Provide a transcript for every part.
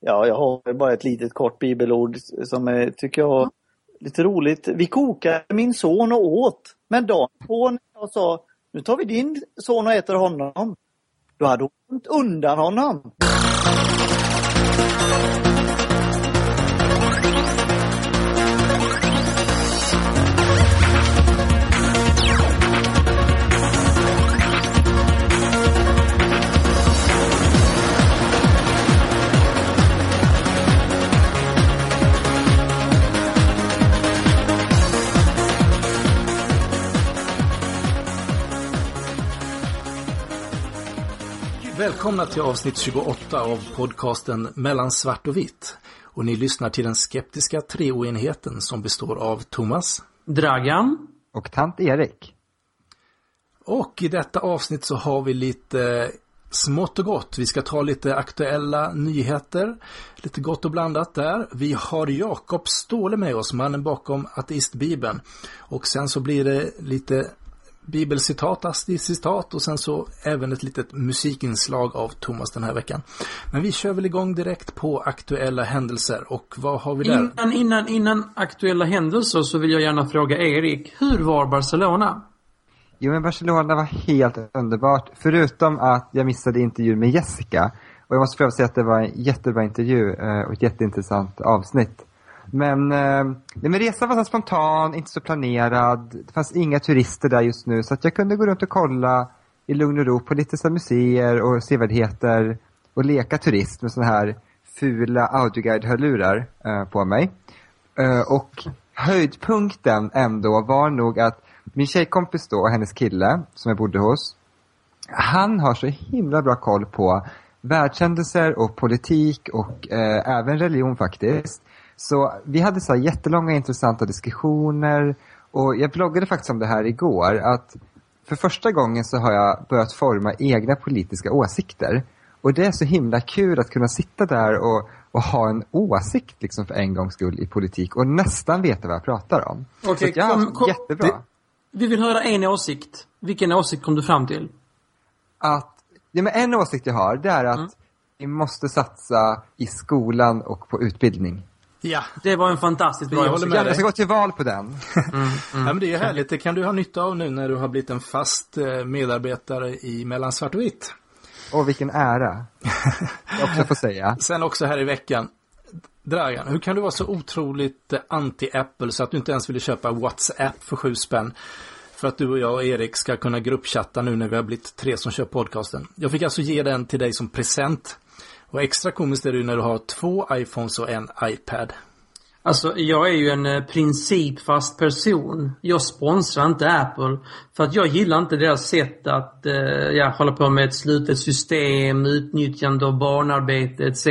Ja, jag har bara ett litet kort bibelord som är, tycker jag, är lite roligt. Vi kokade min son och åt. Men dagen på när jag sa, nu tar vi din son och äter honom. Då hade hon undan honom. Välkomna till avsnitt 28 av podcasten Mellan svart och vitt. Och ni lyssnar till den skeptiska treoenheten som består av Thomas, Dragan och tant Erik. Och i detta avsnitt så har vi lite smått och gott. Vi ska ta lite aktuella nyheter. Lite gott och blandat där. Vi har Jakob Ståhle med oss, mannen bakom ateistbibeln. Och sen så blir det lite bibelcitat, citat och sen så även ett litet musikinslag av Thomas den här veckan. Men vi kör väl igång direkt på aktuella händelser och vad har vi där? Innan, innan, innan aktuella händelser så vill jag gärna fråga Erik, hur var Barcelona? Jo men Barcelona var helt underbart, förutom att jag missade intervjun med Jessica. Och jag måste få säga att det var en jättebra intervju eh, och ett jätteintressant avsnitt. Men, eh, men resan var så spontan, inte så planerad. Det fanns inga turister där just nu så att jag kunde gå runt och kolla i lugn och ro på lite så museer och sevärdheter och leka turist med sådana här fula audioguide-hörlurar eh, på mig. Eh, och höjdpunkten ändå var nog att min tjejkompis då och hennes kille som jag bodde hos, han har så himla bra koll på världshändelser och politik och eh, även religion faktiskt. Så vi hade så jättelånga intressanta diskussioner och jag bloggade faktiskt om det här igår att för första gången så har jag börjat forma egna politiska åsikter. Och det är så himla kul att kunna sitta där och, och ha en åsikt liksom för en gångs skull i politik och nästan veta vad jag pratar om. Okej, okay, så jag kom, kom, jättebra. Det, vi vill höra en åsikt. Vilken åsikt kom du fram till? Att, ja men en åsikt jag har, det är att mm. vi måste satsa i skolan och på utbildning. Ja. Det var en fantastiskt bra jag, jag ska gå till val på den. Mm, mm. Ja, men det är härligt. Det kan du ha nytta av nu när du har blivit en fast eh, medarbetare i Mellan svart och vitt. Åh, vilken ära. Jag också får säga. Sen också här i veckan. Dragan, hur kan du vara så otroligt eh, anti-Apple så att du inte ens ville köpa WhatsApp för sju spänn? För att du och jag och Erik ska kunna gruppchatta nu när vi har blivit tre som kör podcasten. Jag fick alltså ge den till dig som present. Och extra komiskt är det ju när du har två iPhones och en iPad. Alltså, jag är ju en eh, principfast person. Jag sponsrar inte Apple. För att jag gillar inte deras sätt att eh, ja, hålla på med ett slutet system, utnyttjande av barnarbete etc.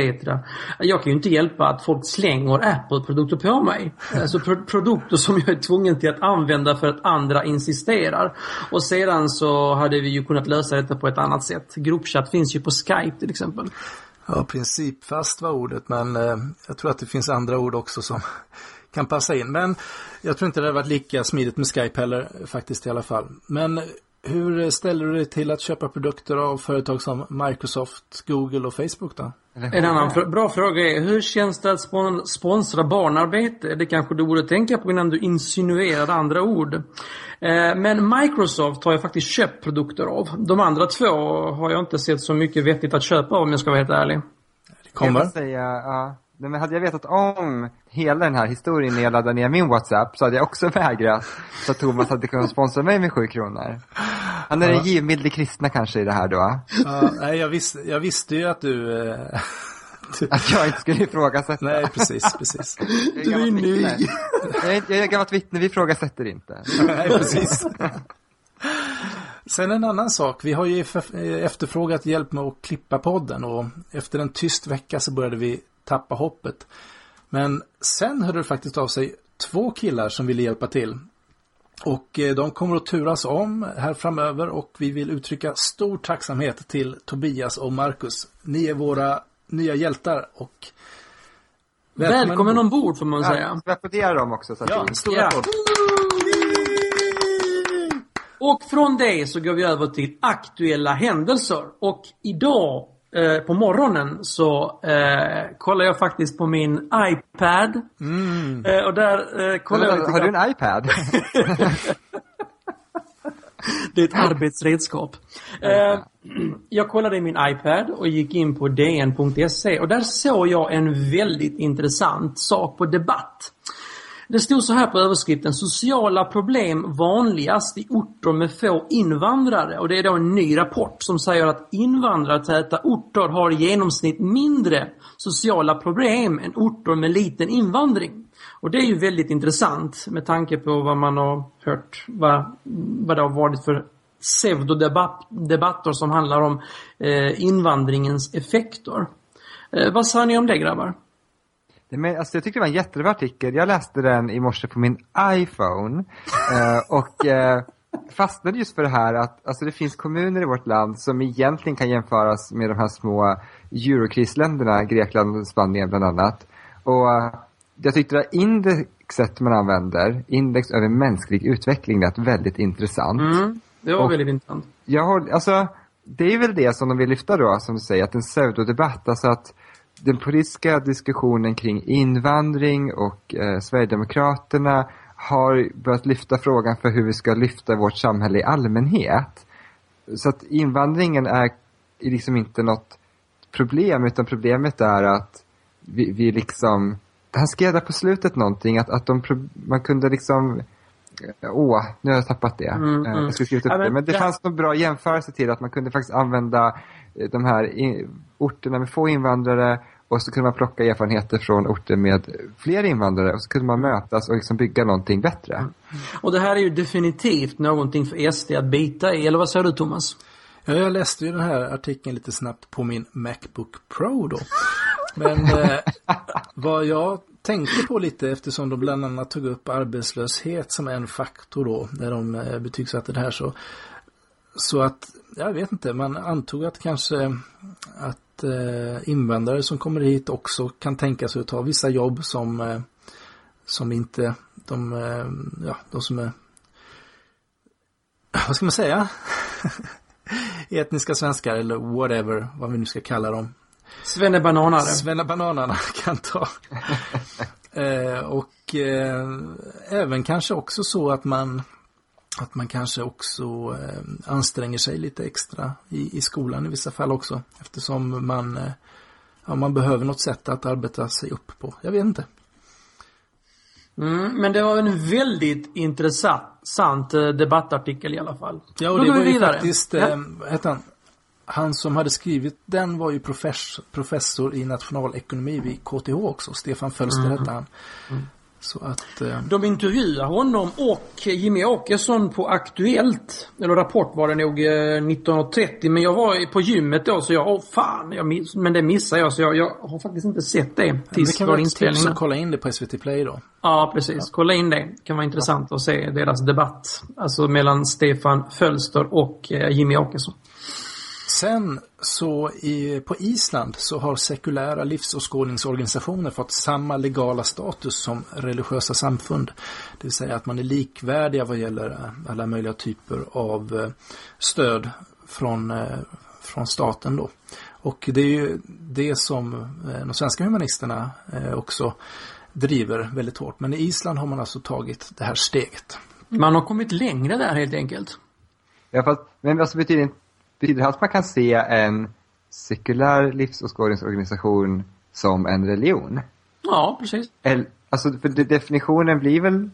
Jag kan ju inte hjälpa att folk slänger Apple-produkter på mig. Alltså pro produkter som jag är tvungen till att använda för att andra insisterar. Och sedan så hade vi ju kunnat lösa detta på ett annat sätt. Gruppchatt finns ju på Skype till exempel. Ja, principfast var ordet, men eh, jag tror att det finns andra ord också som kan passa in. Men jag tror inte det har varit lika smidigt med Skype heller, faktiskt i alla fall. Men hur ställer du dig till att köpa produkter av företag som Microsoft, Google och Facebook då? En annan bra fråga är, hur känns det att spon sponsra barnarbete? Det kanske du borde tänka på innan du insinuerar andra ord. Eh, men Microsoft har jag faktiskt köpt produkter av. De andra två har jag inte sett så mycket vettigt att köpa av om jag ska vara helt ärlig. Det kommer. Jag säga, ja. Men hade jag vetat om hela den här historien när jag laddade ner min WhatsApp så hade jag också vägrat så att Thomas hade kunnat sponsra mig med sju kronor. Han är ja. den givmilde kristna kanske i det här då. Ja, nej, jag, visste, jag visste ju att du... Eh, du... Att jag inte skulle ifrågasätta. Nej, precis, precis. Du är ny. Jag är, jag är gammalt vittne, vi ifrågasätter inte. Nej, precis. Sen en annan sak. Vi har ju efterfrågat hjälp med att klippa podden och efter en tyst vecka så började vi tappa hoppet. Men sen hörde det faktiskt av sig två killar som ville hjälpa till. Och eh, de kommer att turas om här framöver och vi vill uttrycka stor tacksamhet till Tobias och Marcus. Ni är våra nya hjältar och välkommen, välkommen ombord får man ja, säga. Vi applåderar dem också. Så ja, en stor applåd. Och från det så går vi över till aktuella händelser. Och idag eh, på morgonen så eh, kollar jag faktiskt på min iPad. Mm. Eh, och där eh, kollar jag lite Har du en iPad? Det är ett arbetsredskap. Eh, jag kollade i min iPad och gick in på dn.se och där såg jag en väldigt intressant sak på debatt. Det stod så här på överskriften Sociala problem vanligast i orter med få invandrare och det är då en ny rapport som säger att invandrartäta orter har i genomsnitt mindre sociala problem än orter med liten invandring. Och det är ju väldigt intressant med tanke på vad man har hört, vad, vad det har varit för pseudodebatter som handlar om eh, invandringens effekter. Eh, vad säger ni om det grabbar? Men, alltså, jag tyckte det var en jättebra artikel. Jag läste den i morse på min iPhone. eh, och eh, fastnade just för det här att alltså, det finns kommuner i vårt land som egentligen kan jämföras med de här små eurokrisländerna, Grekland och Spanien bland annat. Och eh, jag tyckte det här indexet man använder, index över mänsklig utveckling, lät väldigt intressant. Mm, det var Och- väldigt intressant. Jag håller, alltså, det är väl det som de vill lyfta då, som du säger, att en pseudodebatt, alltså att den politiska diskussionen kring invandring och eh, Sverigedemokraterna har börjat lyfta frågan för hur vi ska lyfta vårt samhälle i allmänhet. Så att invandringen är liksom inte något problem, utan problemet är att vi, vi liksom, han skrev där på slutet någonting, att, att de, man kunde liksom Åh, nu har jag tappat det. Mm, Eh, mm. Jag skulle skrivit upp Ja, men det. Men det det- fanns någon bra jämförelse till att man kunde faktiskt använda eh, de här orterna med få invandrare och så kunde man plocka erfarenheter från orter med fler invandrare och så kunde man mötas och liksom bygga någonting bättre. Och det här är ju definitivt någonting för SD att bita i, eller vad säger du Thomas? Ja, jag läste ju den här artikeln lite snabbt på min Macbook Pro då. Men eh, vad jag tänkte på lite eftersom de bland annat tog upp arbetslöshet som en faktor då när de eh, betygsatte det här så så att, jag vet inte, man antog att kanske att eh, invandrare som kommer hit också kan tänka sig att ta vissa jobb som eh, som inte de, eh, ja, de som är vad ska man säga? etniska svenskar eller whatever, vad vi nu ska kalla dem. Svennebananare. Svennebananarna kan ta. Eh, och eh, även kanske också så att man att man kanske också eh, anstränger sig lite extra i, i skolan i vissa fall också. Eftersom man, eh, ja, man behöver något sätt att arbeta sig upp på. Jag vet inte. Mm, men det var en väldigt intressant eh, debattartikel i alla fall. Ja, och Då det var ju faktiskt, Ja. eh, vad hette han? Han som hade skrivit den var ju profess, professor i nationalekonomi vid KTH också. Stefan Fölster Mm. hette han. Så att, eh, De intervjuar honom och Jimmy Åkesson på Aktuellt. Eller Rapport var det nog eh, 19.30. Men jag var på gymmet då så jag, åh fan, jag miss, men det missade jag så jag, jag har faktiskt inte sett det det tills kan vår vara ett tips att kolla in det på SVT Play då. Ja, precis. Kolla in det. Det kan vara intressant att se deras debatt. Alltså mellan Stefan Fölster och eh, Jimmy Åkesson. Sen så i, på Island så har sekulära livsåskådningsorganisationer fått samma legala status som religiösa samfund. Det vill säga att man är likvärdiga vad gäller eh, alla möjliga typer av eh, stöd från, eh, från staten då. Och det är ju det som de svenska humanisterna också driver väldigt hårt. Men i Island har man alltså tagit det här steget. Man har kommit längre där helt enkelt. Ja, fast, men vad så betyder, betyder det att man kan se en sekulär livsåskådningsorganisation som en religion? Ja, precis. Eller, alltså, för de- definitionen blir väl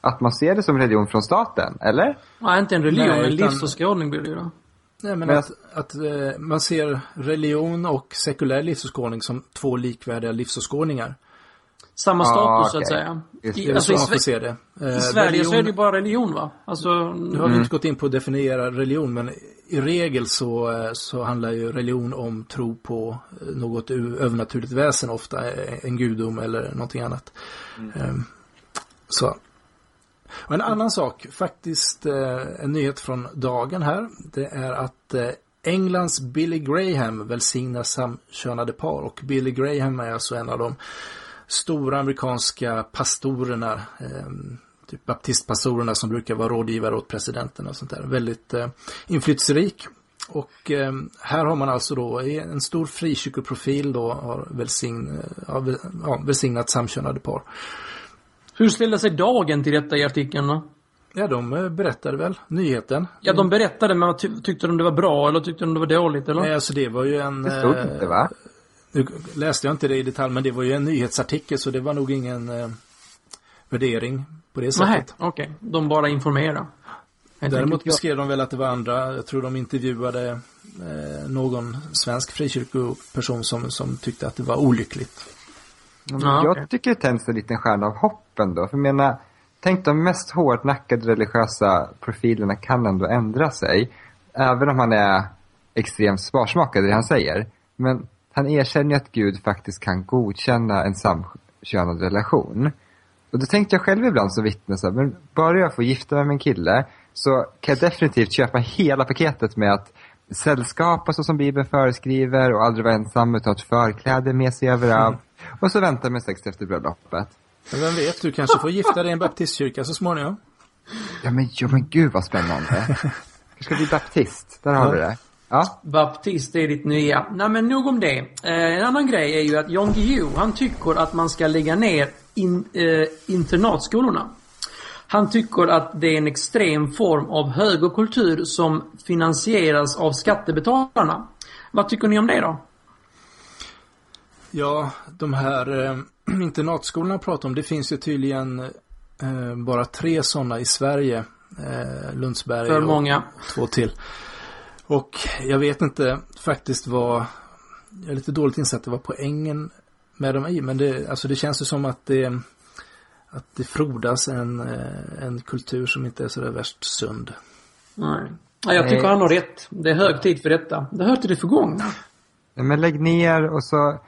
att man ser det som religion från staten, eller? Nej, inte en religion, Nej, en utan- livsåskådning blir det ju då. Nej, men Men att, att eh, man ser religion och sekulär livsåskådning som två likvärdiga livsåskådningar. Samma Ah, status så att säga. Just I, alltså, så i, Sve-. Eh, I Sverige religion, så är det ju bara religion va? Alltså, Nu har vi inte gått in på att definiera religion, men i regel så, eh, så handlar ju religion om tro på eh, något övernaturligt väsen, ofta eh, en gudom eller någonting annat. Eh, Så. Och en annan sak, faktiskt eh, en nyhet från dagen här, det är att Englands Billy Graham välsignar samkönade par och Billy Graham är alltså en av de stora amerikanska pastorerna, eh, typ baptistpastorerna som brukar vara rådgivare åt presidenten och sånt där. Väldigt eh, inflytelserik. och eh, här har man alltså då en stor frikyrkoprofil då har välsign, har, ja, välsignat samkönade par. Hur ställde sig dagen till detta i artikeln då? Ja, de eh, berättade väl nyheten. Ja, de berättade, men ty tyckte de det var bra eller tyckte de det var dåligt eller? Nej, alltså det var ju en... Det stod inte va? Nu läste jag inte det i detalj, men det var ju en nyhetsartikel så det var nog ingen eh, värdering på det sättet. Nej, okej. Okay. De bara informerade. Däremot beskrev de väl att det var andra, jag tror de intervjuade eh, någon svensk frikyrkoperson som, som tyckte att det var olyckligt. Ja, jag okay. tycker det tänds en liten stjärna av hopp ändå. För jag menar, tänk de mest hårdnackade religiösa profilerna kan ändå ändra sig. Även om han är extremt sparsmakad i det han säger. Men han erkänner att Gud faktiskt kan godkänna en samkönad relation. Och då tänkte jag själv ibland som vittne så här, men bara jag får gifta mig med en kille så kan jag definitivt köpa hela paketet med att sällskapa så som Bibeln föreskriver och aldrig vara ensam utan ha ett förkläde med sig överallt. Mm. Och så vänta med sex efter bröllopet. Men vem vet, du kanske får gifta dig i en baptistkyrka så småningom. Ja men, ja, men gud vad spännande. Du ska bli baptist, där har ja. vi det. Ja. Baptist är ditt nya. Nej men nog om det. Eh, en annan grej är ju att Jan Guillou, han tycker att man ska lägga ner in, eh, internatskolorna. Han tycker att det är en extrem form av högerkultur som finansieras av skattebetalarna. Vad tycker ni om det då? Ja, de här eh, internatskolorna pratar om, det finns ju tydligen eh, bara tre sådana i Sverige. Eh, Lundsberg För många. och två till. Och jag vet inte faktiskt vad, jag är lite dåligt insatt, det var poängen med dem i, men det, alltså det känns ju som att det att det frodas en, eh, en kultur som inte är så där värst sund. Nej. Ja, jag tycker Nej. han har rätt. Det är hög tid för detta. Det hör till det förgångna. Men lägg ner och så,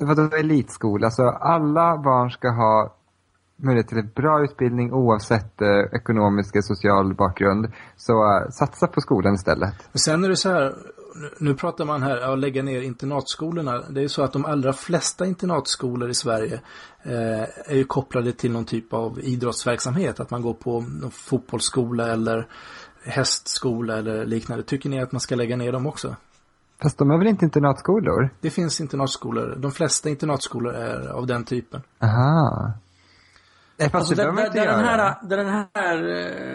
vadå elitskola? Alltså alla barn ska ha möjlighet till en bra utbildning oavsett eh, ekonomisk och social bakgrund. Så uh, satsa på skolan istället. sen är det så här, nu pratar man här om att lägga ner internatskolorna. Det är ju så att de allra flesta internatskolor i Sverige eh, är ju kopplade till någon typ av idrottsverksamhet. Att man går på någon fotbollsskola eller hästskola eller liknande. Tycker ni att man ska lägga ner dem också? Fast de är väl inte internatskolor? Det finns internatskolor. De flesta internatskolor är av den typen. Aha. Nej, fast alltså, det där, där, den här, där den här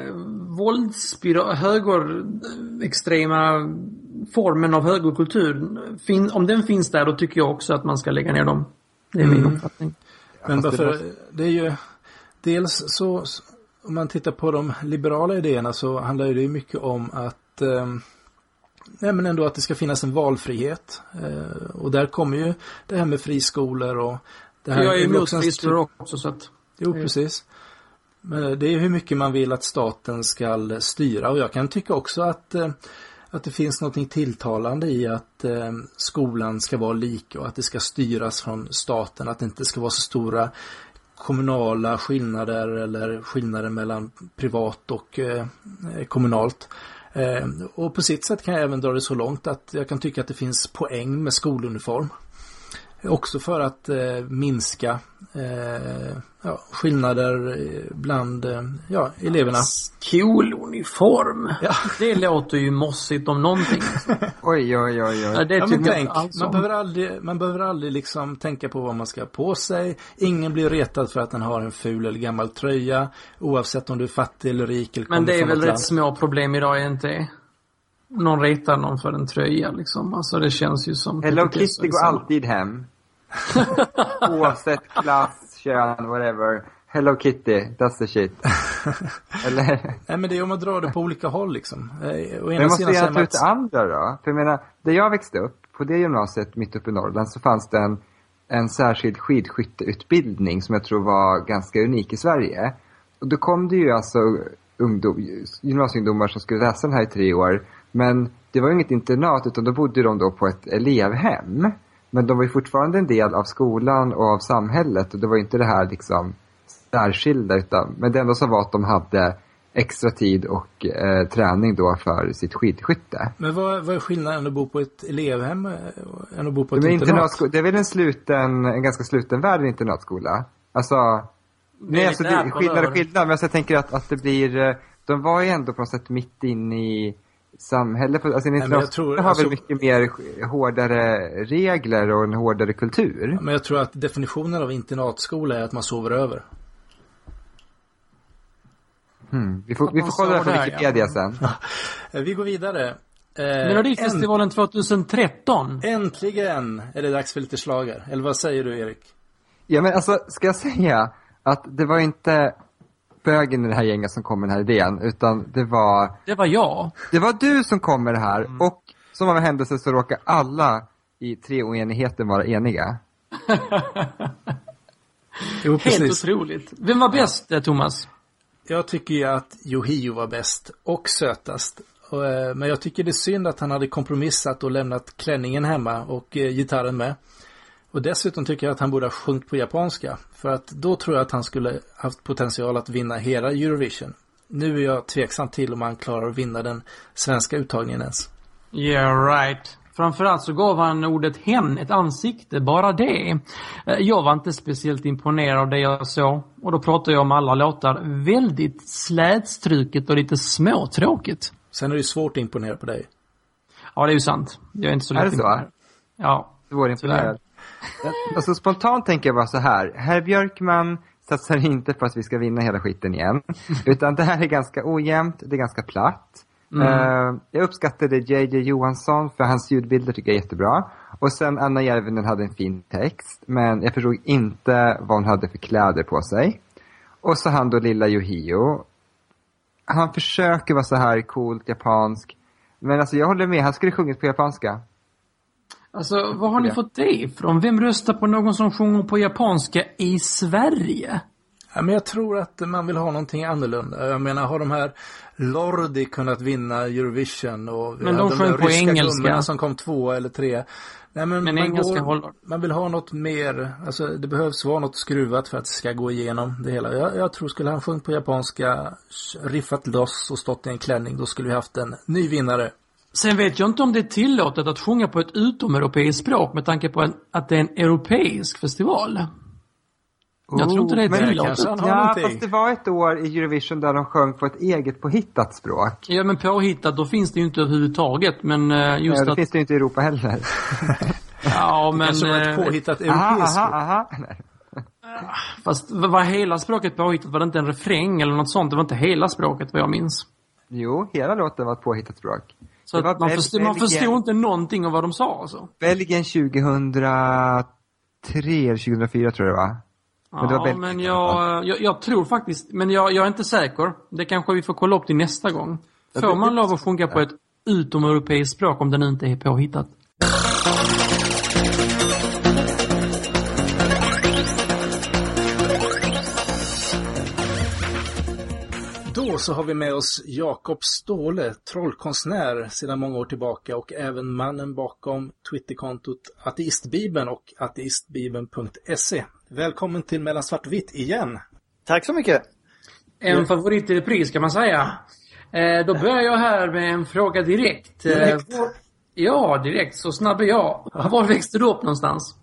eh, våldsspiral, högerextrema formen av högerkultur, fin, om den finns där då tycker jag också att man ska lägga ner dem. Det är mm. min uppfattning. Men varför, det är ju dels så, om man tittar på de liberala idéerna så handlar det ju mycket om att eh, Nej men ändå att det ska finnas en valfrihet. Eh, och där kommer ju det här med friskolor och det här Jag är emot friskolor också så att Jo, precis. Men det är hur mycket man vill att staten ska styra och jag kan tycka också att, eh, att det finns något tilltalande i att eh, skolan ska vara lika och att det ska styras från staten, att det inte ska vara så stora kommunala skillnader eller skillnader mellan privat och eh, kommunalt. och på sitt sätt kan jag även dra det så långt att jag kan tycka att det finns poäng med skoluniform. Också för att eh, minska eh, ja, skillnader bland eh, ja, eleverna. Skoluniform. Ja. Det låter ju mossigt om någonting. oj, oj, oj, oj. Ja, det ja, men tänk, man, behöver aldrig, man behöver aldrig liksom tänka på vad man ska ha på sig. Ingen blir retad för att den har en ful eller gammal tröja. Oavsett om du är fattig eller rik. Eller men det är väl rätt land. små problem idag, är inte det? Någon retar någon för en tröja liksom. Alltså det känns ju som... Hello Kitty går alltid hem. Oavsett klass, kön, whatever. Hello Kitty, that's the shit. Eller? Nej men det är om man drar det på olika håll liksom. Eh, men måste jag ta ut andra då? För jag menar, där jag växte upp, på det gymnasiet mitt uppe i Norrland så fanns det en, en särskild skidskytteutbildning som jag tror var ganska unik i Sverige. Och då kom det ju alltså ungdom, gymnasieungdomar som skulle läsa den här i tre år men det var inget internat utan då bodde de då på ett elevhem. Men de var ju fortfarande en del av skolan och av samhället och det var inte det här liksom särskilda utan, men det enda som var att de hade extra tid och eh, träning då för sitt skidskytte. Men vad, vad är skillnaden att bo på ett elevhem än att bo på ett men internat? Det är väl en sluten, en ganska sluten värld, en internatskola. Alltså, nej alltså det, skillnad och skillnad, men alltså, jag tänker att, att det blir, eh, de var ju ändå på något sätt mitt inne i samhälle. Alltså, men jag tror- har alltså- väl mycket mer hårdare regler och en hårdare kultur. Men jag tror att definitionen av internatskola är att man sover över. Hmm. Vi får, vi får kolla det på Wikipedia ja. sen. Eh, Vi går vidare. Eh, Melodifestivalen 2013. Äntligen är det dags för lite slager. Eller vad säger du Erik? Ja men alltså, ska jag säga att det var inte bögen i det här gänget som kom med den här idén, utan det var, Det var jag. det var du som kom med det här Mm. och som av en händelse så råkar alla i treoenigheten vara eniga. Jo, Helt otroligt. Vem var bäst, eh, Thomas? Jag tycker ju att Yohio var bäst och sötast. Eh, Men jag tycker det är synd att han hade kompromissat och lämnat klänningen hemma och eh, gitarren med. Och dessutom tycker jag att han borde ha sjungit på japanska. För att då tror jag att han skulle haft potential att vinna hela Eurovision. Nu är jag tveksam till om han klarar att vinna den svenska uttagningen ens. Yeah, right. Framförallt så gav han ordet hen ett ansikte, bara det. Eh, Jag var inte speciellt imponerad av det jag såg. Och då pratar jag om alla låtar. Väldigt slätstruket och lite småtråkigt. Sen är det ju svårt att imponera på dig. Ja, det är ju sant. Jag är inte så Är lätt det så? imponerad. Ja. Svårimponerad. Alltså spontant tänker jag bara så här. Herr Björkman satsar inte på att vi ska vinna hela skiten igen. Utan det här är ganska ojämnt, det är ganska platt. Mm. Eh, jag uppskattade JJ Johansson för hans ljudbilder tycker jag är jättebra. Och sen Anna Järvinen hade en fin text. Men jag förstod inte vad hon hade för kläder på sig. Och så han då lilla Yohio. Han försöker vara så här coolt japansk. Men alltså jag håller med, han skulle sjungit på japanska. Alltså, var har ni fått det ifrån? Vem röstar på någon som sjunger på japanska i Sverige? Ja, men jag tror att man vill ha någonting annorlunda. Jag menar, har de här Lordi kunnat vinna Eurovision och Men de där sjöng på engelska. som kom två eller tre. Nej, men Men man, engelska håller. man vill ha något mer, alltså det behövs vara något skruvat för att det ska gå igenom det hela. Jag, jag tror skulle han sjungit på japanska, riffat loss och stått i en klänning, då skulle vi haft en ny vinnare. Sen vet jag inte om det är tillåtet att sjunga på ett utomeuropeiskt språk med tanke på en, att det är en europeisk festival. Jag tror inte det är men- tillåtet. har Ja, någonting. fast det var ett år i Eurovision där de sjöng på ett eget påhittat språk. Ja men påhittat, då finns det ju inte överhuvudtaget. Men eh, just Ja, det att... finns det ju inte i Europa heller. Ja men... Kanske var ett eh, påhittat aha, europeiskt aha, aha. Nej. Fast var hela språket påhittat? Var det inte en refräng eller något sånt? Det var inte hela språket vad jag minns. Jo, hela låten var ett påhittat språk. Så att man, Bel- förstod, man Belgien. förstod inte någonting av vad de sa alltså. Belgien 2003 eller 2004 tror jag det var. Men det var Ja, Belgien men alla fall. jag, jag, jag tror faktiskt, men jag, jag är inte säker. Det kanske vi får kolla upp till nästa gång. Ja, Får man lov att sjunga på ett utomeuropeiskt språk om det nu inte är påhittat? Då så har vi med oss Jakob Ståhle, trollkonstnär sedan många år tillbaka och även mannen bakom Twitterkontot Ateistbibeln och ateistbibeln.se. Välkommen till Mellan svart och vitt igen. Tack så mycket. En favorit i repris kan man säga. Eh, då börjar jag här med en fråga direkt. Eh, Direkt? ja, direkt. Så snabb är jag. Var växte du upp någonstans?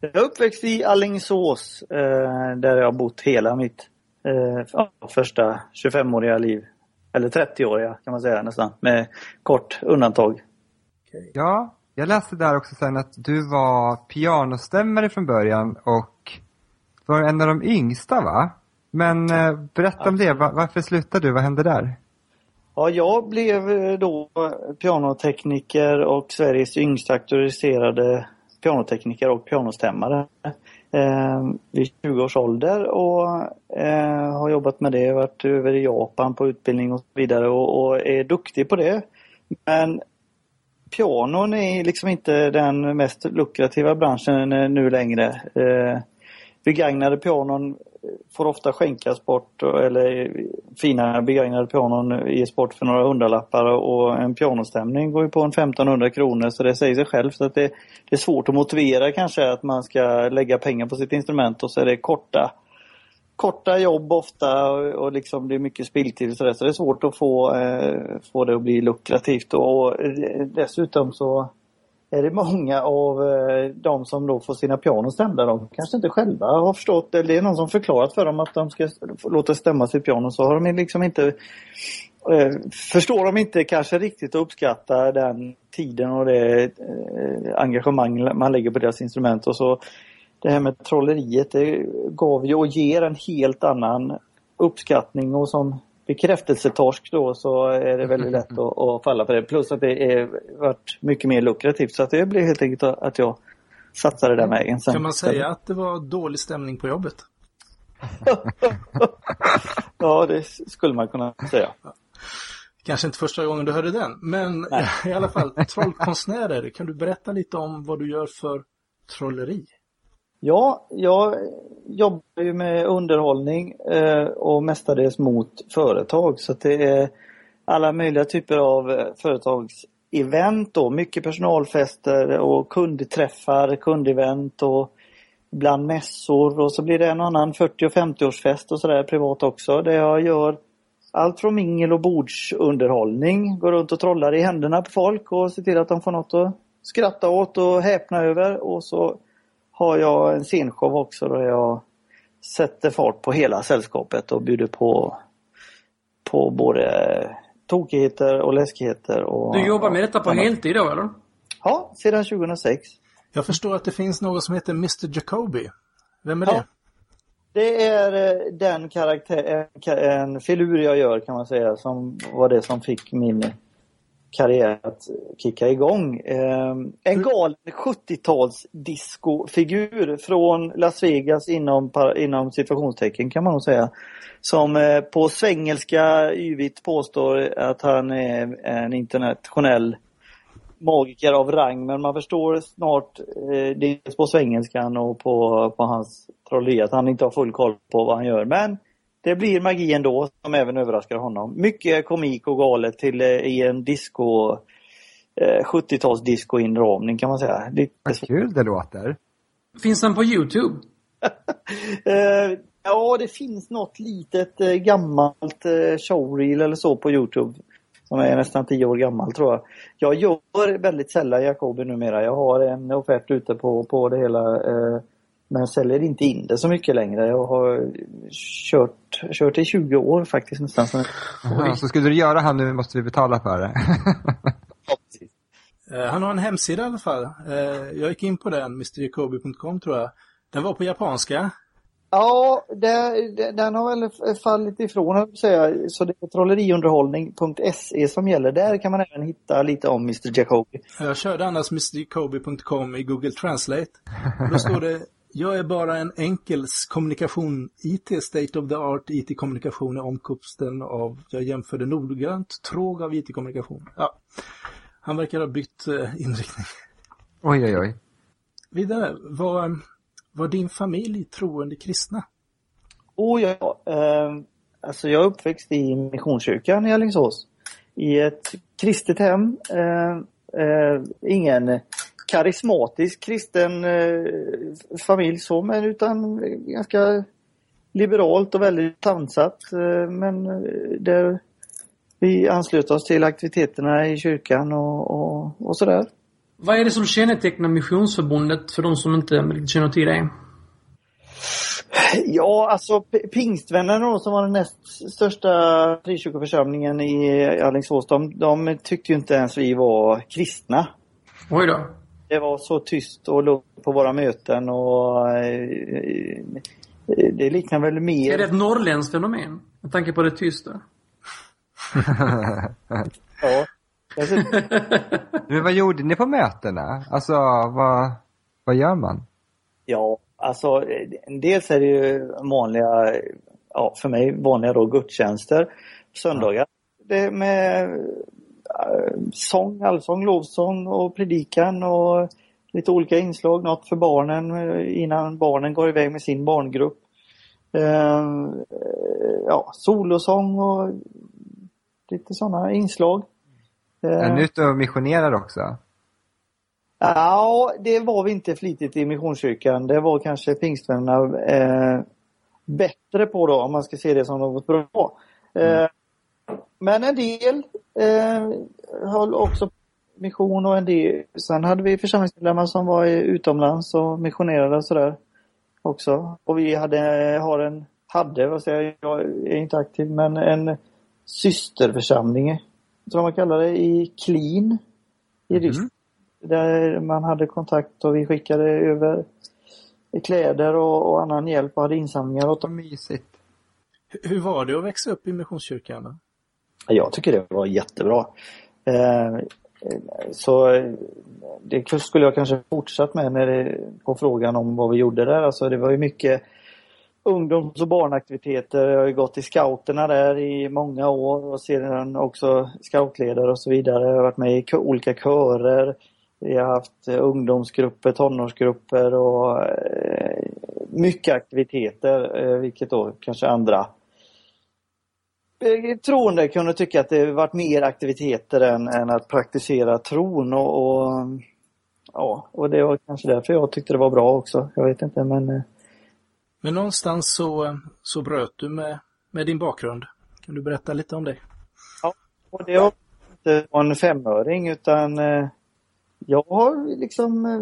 Jag är uppväxt i Allingsås eh, där jag har bott hela mitt eh, första 25-åriga liv. Eller 30-åriga kan man säga nästan, med kort undantag. Ja, jag läste där också sen att du var pianostämmare från början och var en av de yngsta va? Men eh, berätta om det, Va- varför slutade du? Vad hände där? Ja, jag blev eh, då pianotekniker och Sveriges yngsta auktoriserade pianotekniker och pianostämmare eh, vid 20 års ålder och eh, har jobbat med det, varit över i Japan på utbildning och så vidare och, och är duktig på det. Men pianon är liksom inte den mest lukrativa branschen nu längre. Eh, begagnade pianon får ofta skänkas bort eller fina begagnade pianon ges bort för några hundralappar och en pianostämning går ju på en 1500 kronor så det säger sig självt att det, det är svårt att motivera kanske att man ska lägga pengar på sitt instrument och så är det korta korta jobb ofta och, och liksom det är mycket spilltid så, så det är svårt att få, eh, få det att bli lukrativt och och dessutom så är det många av eh, de som då får sina pianon stämda, de kanske inte själva har förstått, eller det är någon som förklarat för dem att de ska låta stämma sitt piano, så har de liksom inte eh, förstår de inte kanske riktigt att uppskatta den tiden och det eh, engagemang man lägger på deras instrument. Och så det här med trolleriet, det gav ju och ger en helt annan uppskattning och som bekräftelsetorsk då så är det väldigt lätt att, att falla för det. Plus att det är varit mycket mer lukrativt så att det blev helt enkelt att jag satsade den vägen. Sen. Kan man säga att det var dålig stämning på jobbet? ja, det skulle man kunna säga. Kanske inte första gången du hörde den, men Nej. i alla fall trollkonstnärer. Kan du berätta lite om vad du gör för trolleri? Ja, jag jobbar ju med underhållning eh, och mestadels mot företag så det är alla möjliga typer av eh, företagsevent då. Mycket personalfester och kundträffar, kundevent och ibland mässor och så blir det en och annan 40 och 50-årsfest och sådär privat också där jag gör allt från mingel och bordsunderhållning. Går runt och trollar i händerna på folk och ser till att de får något att skratta åt och häpna över och så har jag en scenshow också där jag sätter fart på hela sällskapet och bjuder på, på både tokigheter och läskigheter. Och, du jobbar med detta på heltid då eller? Ja, sedan 2006. Jag förstår att det finns något som heter Mr Jacoby. Vem är ja. det? Det är eh, den karaktär, en filur jag gör kan man säga, som var det som fick min karriär att kicka igång. Ehm, en galen 70-tals discofigur från Las Vegas inom, inom situationstecken kan man nog säga. Som eh, på svengelska yvigt påstår att han är en internationell magiker av rang men man förstår snart eh, dels på svengelskan och på, på hans trolleri att han inte har full koll på vad han gör. Men det blir magi ändå som även överraskar honom. Mycket komik och galet till eh, i en disco eh, 70-tals disco-inramning kan man säga. Vad kul det låter. Finns den på Youtube? eh, ja, det finns något litet eh, gammalt eh, showreel eller så på Youtube. Som är nästan tio år gammal tror jag. Jag gör väldigt sällan Jacobi numera. Jag har en offert ute på, på det hela. Men säljer inte in det så mycket längre. Jag har kört, kört i 20 år faktiskt nästan. Så, Aha, så skulle du göra han nu måste vi betala för det. ja, precis. Eh, han har en hemsida i alla fall. Eh, jag gick in på den, mrjacobi.com tror jag. Den var på japanska. Ja, det, det, den har väl fallit ifrån, säga. så det är trolleriunderhållning.se som gäller. Där kan man även hitta lite om Mr Jacobi. Jag körde annars mrjacobi.com i Google Translate. Då står det jag är bara en enkel kommunikation, IT, state of the art, IT-kommunikation är omkopsten av, jag jämförde noggrant, tråg av IT-kommunikation. Ja, han verkar ha bytt eh, inriktning. Oj, oj, oj. Vidare, var, var din familj troende kristna? Oh ja, eh, alltså jag är uppväxt i Missionskyrkan i Alingsås. I ett kristet hem. Eh, eh, ingen karismatisk kristen eh, familj så, men utan ganska liberalt och väldigt sansat. Eh, men eh, där vi anslöt oss till aktiviteterna i kyrkan och, och, och sådär. Vad är det som kännetecknar Missionsförbundet för de som inte känner till det? Ja, alltså Pingstvännerna som var den näst största frikyrkoförsamlingen i Alingsås, de, de tyckte ju inte ens vi var kristna. Oj då. Det var så tyst och lugnt på våra möten och eh, det liknar väl mer... Är det ett norrländskt fenomen? Med tanke på det tysta. ja. Men vad gjorde ni på mötena? Alltså, vad, vad gör man? Ja, alltså dels är det ju vanliga, ja för mig vanliga då gudstjänster. Söndagar. Det med sång, allsång, lovsång och predikan och lite olika inslag. Något för barnen eh, innan barnen går iväg med sin barngrupp. Eh, ja, solosång och lite sådana inslag. Är ni ute och missionerar också? Ja, det var vi inte flitigt i Missionskyrkan. Det var kanske pingstvännerna eh, bättre på då, om man ska se det som något bra. Mm. Men en del eh, höll också mission och en del. Sen hade vi församlingsmedlemmar som var utomlands och missionerade och sådär också. Och vi hade, har en, hade, vad säger jag, jag är inte aktiv, men en systerförsamling, tror man kallar det, i Klin i Mhm. Ryssland. Där man hade kontakt och vi skickade över kläder och, och annan hjälp och hade insamlingar åt dem. mysigt. Hur var det att växa upp i Missionskyrkan? Jag tycker det var jättebra. Eh, så det skulle jag kanske fortsatt med när det, på frågan om vad vi gjorde där. Alltså det var ju mycket ungdoms och barnaktiviteter. Jag har ju gått i scouterna där i många år och sedan också scoutledare och så vidare. Jag har varit med i olika körer. Vi har haft ungdomsgrupper, tonårsgrupper och eh, mycket aktiviteter, eh, vilket då kanske andra troende kunde tycka att det varit mer aktiviteter än, än att praktisera tron och, och ja, och det var kanske därför jag tyckte det var bra också. Jag vet inte men eh, Men någonstans så, så bröt du med, med din bakgrund. Kan du berätta lite om det? Och det har inte en femöring utan eh, jag har liksom eh,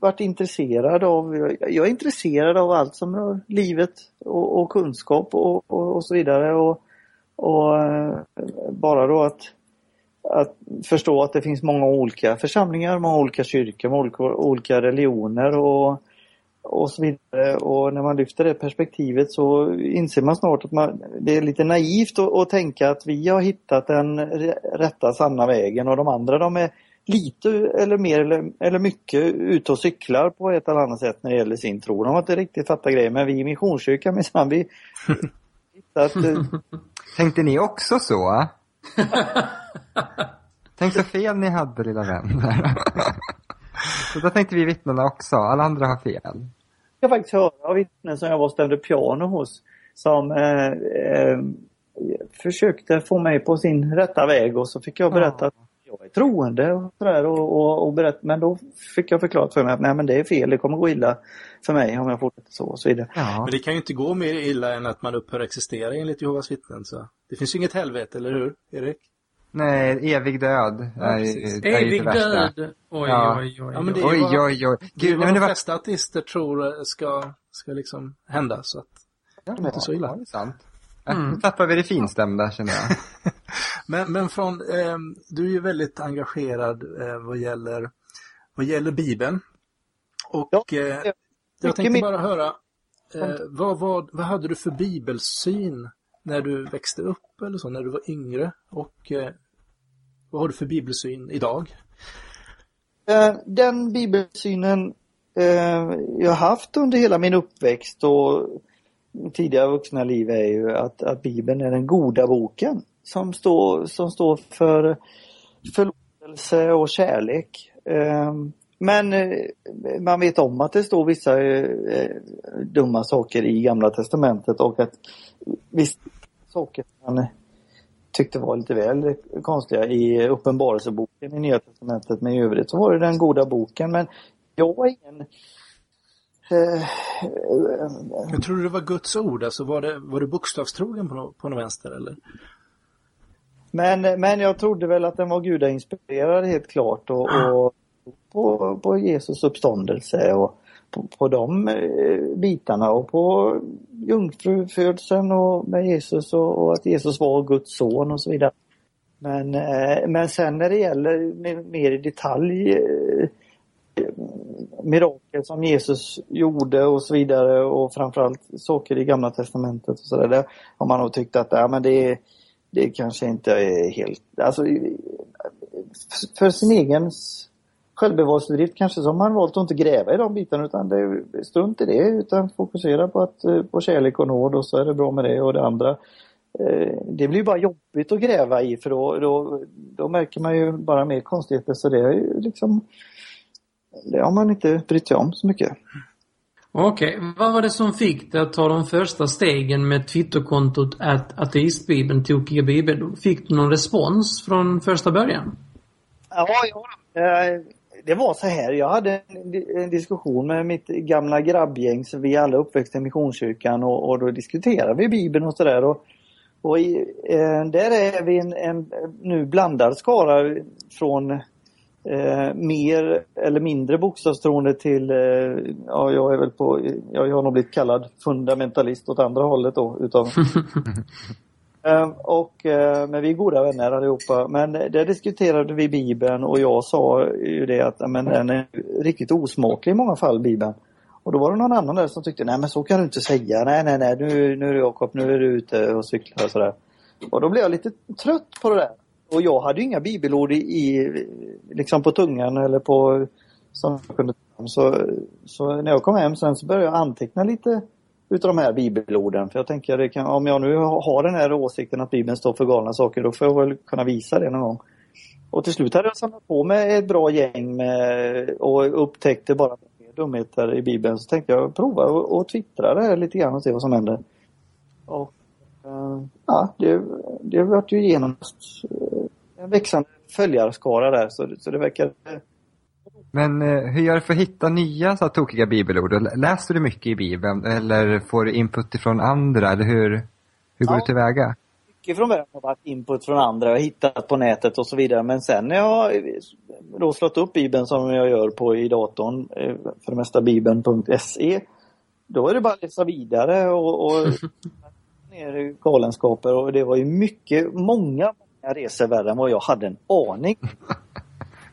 varit intresserad av, jag, jag är intresserad av allt som rör livet och, och kunskap och, och, och så vidare. Och, och eh, bara då att, att förstå att det finns många olika församlingar, många olika kyrkor, många olika, olika religioner och, och så vidare. Och när man lyfter det perspektivet så inser man snart att man, det är lite naivt att, att tänka att vi har hittat den rätta sanna vägen och de andra de är lite eller mer eller, eller mycket ute och cyklar på ett eller annat sätt när det gäller sin tro. De har inte riktigt fattat grejen men vi i Missionskyrkan minsann vi hittat Tänkte ni också så? Tänk så fel ni hade, lilla vänner. så då tänkte vi vittnena också. Alla andra har fel. jag faktiskt höra av vittnen som jag var stämde piano hos som eh, eh, försökte få mig på sin rätta väg och så fick jag berätta Ja. att jag är troende och sådär och, och, och berätta, men då fick jag förklarat för mig att nej men det är fel, det kommer gå illa för mig om jag fortsätter så och så vidare. Ja. Men det kan ju inte gå mer illa än att man upphör existera enligt Jehovas vittnen. Så det finns ju inget helvete, eller hur, Erik? Nej, evig död Ja, är, är det Evig värsta. död. Oj, Ja. oj, oj. Ja, men det- oj. Oj, oj, oj. Det är Gud, vad men de det var... flesta ateister tror ska, ska liksom hända. Så att, Ja, inte så illa. Ja, det är sant. Mm. Nu tappar vi det finstämda, känner jag. men, men från, eh, du är ju väldigt engagerad eh, vad, gäller, vad gäller Bibeln. Och Ja, eh, mycket jag tänkte bara höra, eh, vad, vad, vad hade du för bibelsyn när du växte upp eller så, när du var yngre? Och eh, vad har du för bibelsyn idag? Eh, Den bibelsynen eh, jag haft under hela min uppväxt och tidigare vuxna liv är ju att, att Bibeln är den goda boken som står, som står för förlåtelse och kärlek. Ehm, men eh, man vet om att det står vissa eh, dumma saker i Gamla Testamentet och att vissa saker man tyckte var lite väl konstiga i Uppenbarelseboken i Nya Testamentet. Men i övrigt så var det den goda boken. Men jag var ingen... Eh, jag tror det var Guds ord, alltså var, det, var du bokstavstrogen på, på något vänster eller? Men, men jag trodde väl att den var gudainspirerad helt klart och, och på, på Jesus uppståndelse och på, på de eh, bitarna och på jungfrufödseln och med Jesus och, och att Jesus var Guds son och så vidare. Men, eh, men sen när det gäller mer, i detalj eh, mirakel som Jesus gjorde och så vidare och framförallt saker i Gamla Testamentet och sådär. Där har man nog tyckt att ja, men det, det kanske inte är helt... Alltså, för sin egen självbevarelsedrift kanske så har man valt att inte gräva i de bitarna utan det är strunt i det utan fokusera på, att, eh, på kärlek och nåd och så är det bra med det och det andra. Eh, det blir bara jobbigt att gräva i för då, då, då märker man ju bara mer konstigheter så det är ju liksom det har man inte brytt sig om så mycket. Okej, vad var det som fick dig att ta de första stegen med Twitterkontot att ateistbibeln, tokiga Bibeln? Fick du någon respons från första början? Ja, ja. Eh, det var så här, jag hade en diskussion med mitt gamla grabbgäng, så vi alla uppväxta i Missionskyrkan och, och då diskuterade vi Bibeln och sådär. Och, och i, eh, där är vi en, en nu blandad skara från eh, mer eller mindre bokstavstroende till, eh, ja jag är väl på, ja, jag har nog blivit kallad fundamentalist åt andra hållet då utav Eh, och, eh, men vi är goda vänner allihopa. Men där diskuterade vi Bibeln och jag sa ju det att men, den är riktigt osmaklig i många fall, Bibeln. Och då var det någon annan där som tyckte, nej men så kan du inte säga, nej nej nej, nu, nu är du Jakob, nu är du ute och cyklar och sådär. Och då blev jag lite trött på det där. Och jag hade ju inga bibelord i, i liksom på tungan eller på som jag kunde så, så när jag kom hem sen så började jag anteckna lite utav de här bibelorden. För jag tänker, att kan, om jag nu har den här åsikten att Bibeln står för galna saker, då får jag väl kunna visa det någon gång. Och till slut hade jag samlat på mig ett bra gäng med, och upptäckte bara dumheter i Bibeln. Så tänkte jag prova och, och twittra det här lite grann och se vad som händer. Och eh, ja, det, det vart ju genom en växande följarskara där så, så det verkar men eh, hur gör du för att hitta nya så här, tokiga bibelord? Läser du mycket i Bibeln eller får du input ifrån andra? Eller hur, hur går ja. du tillväga? Mycket från början har varit input från andra. Jag har hittat på nätet och så vidare. Men sen när jag då slått upp Bibeln som jag gör på i datorn, eh, för det mesta bibeln.se, då är det bara att läsa vidare och, och ner galenskaper. Och det var ju mycket, många, många resor värre än vad jag hade en aning.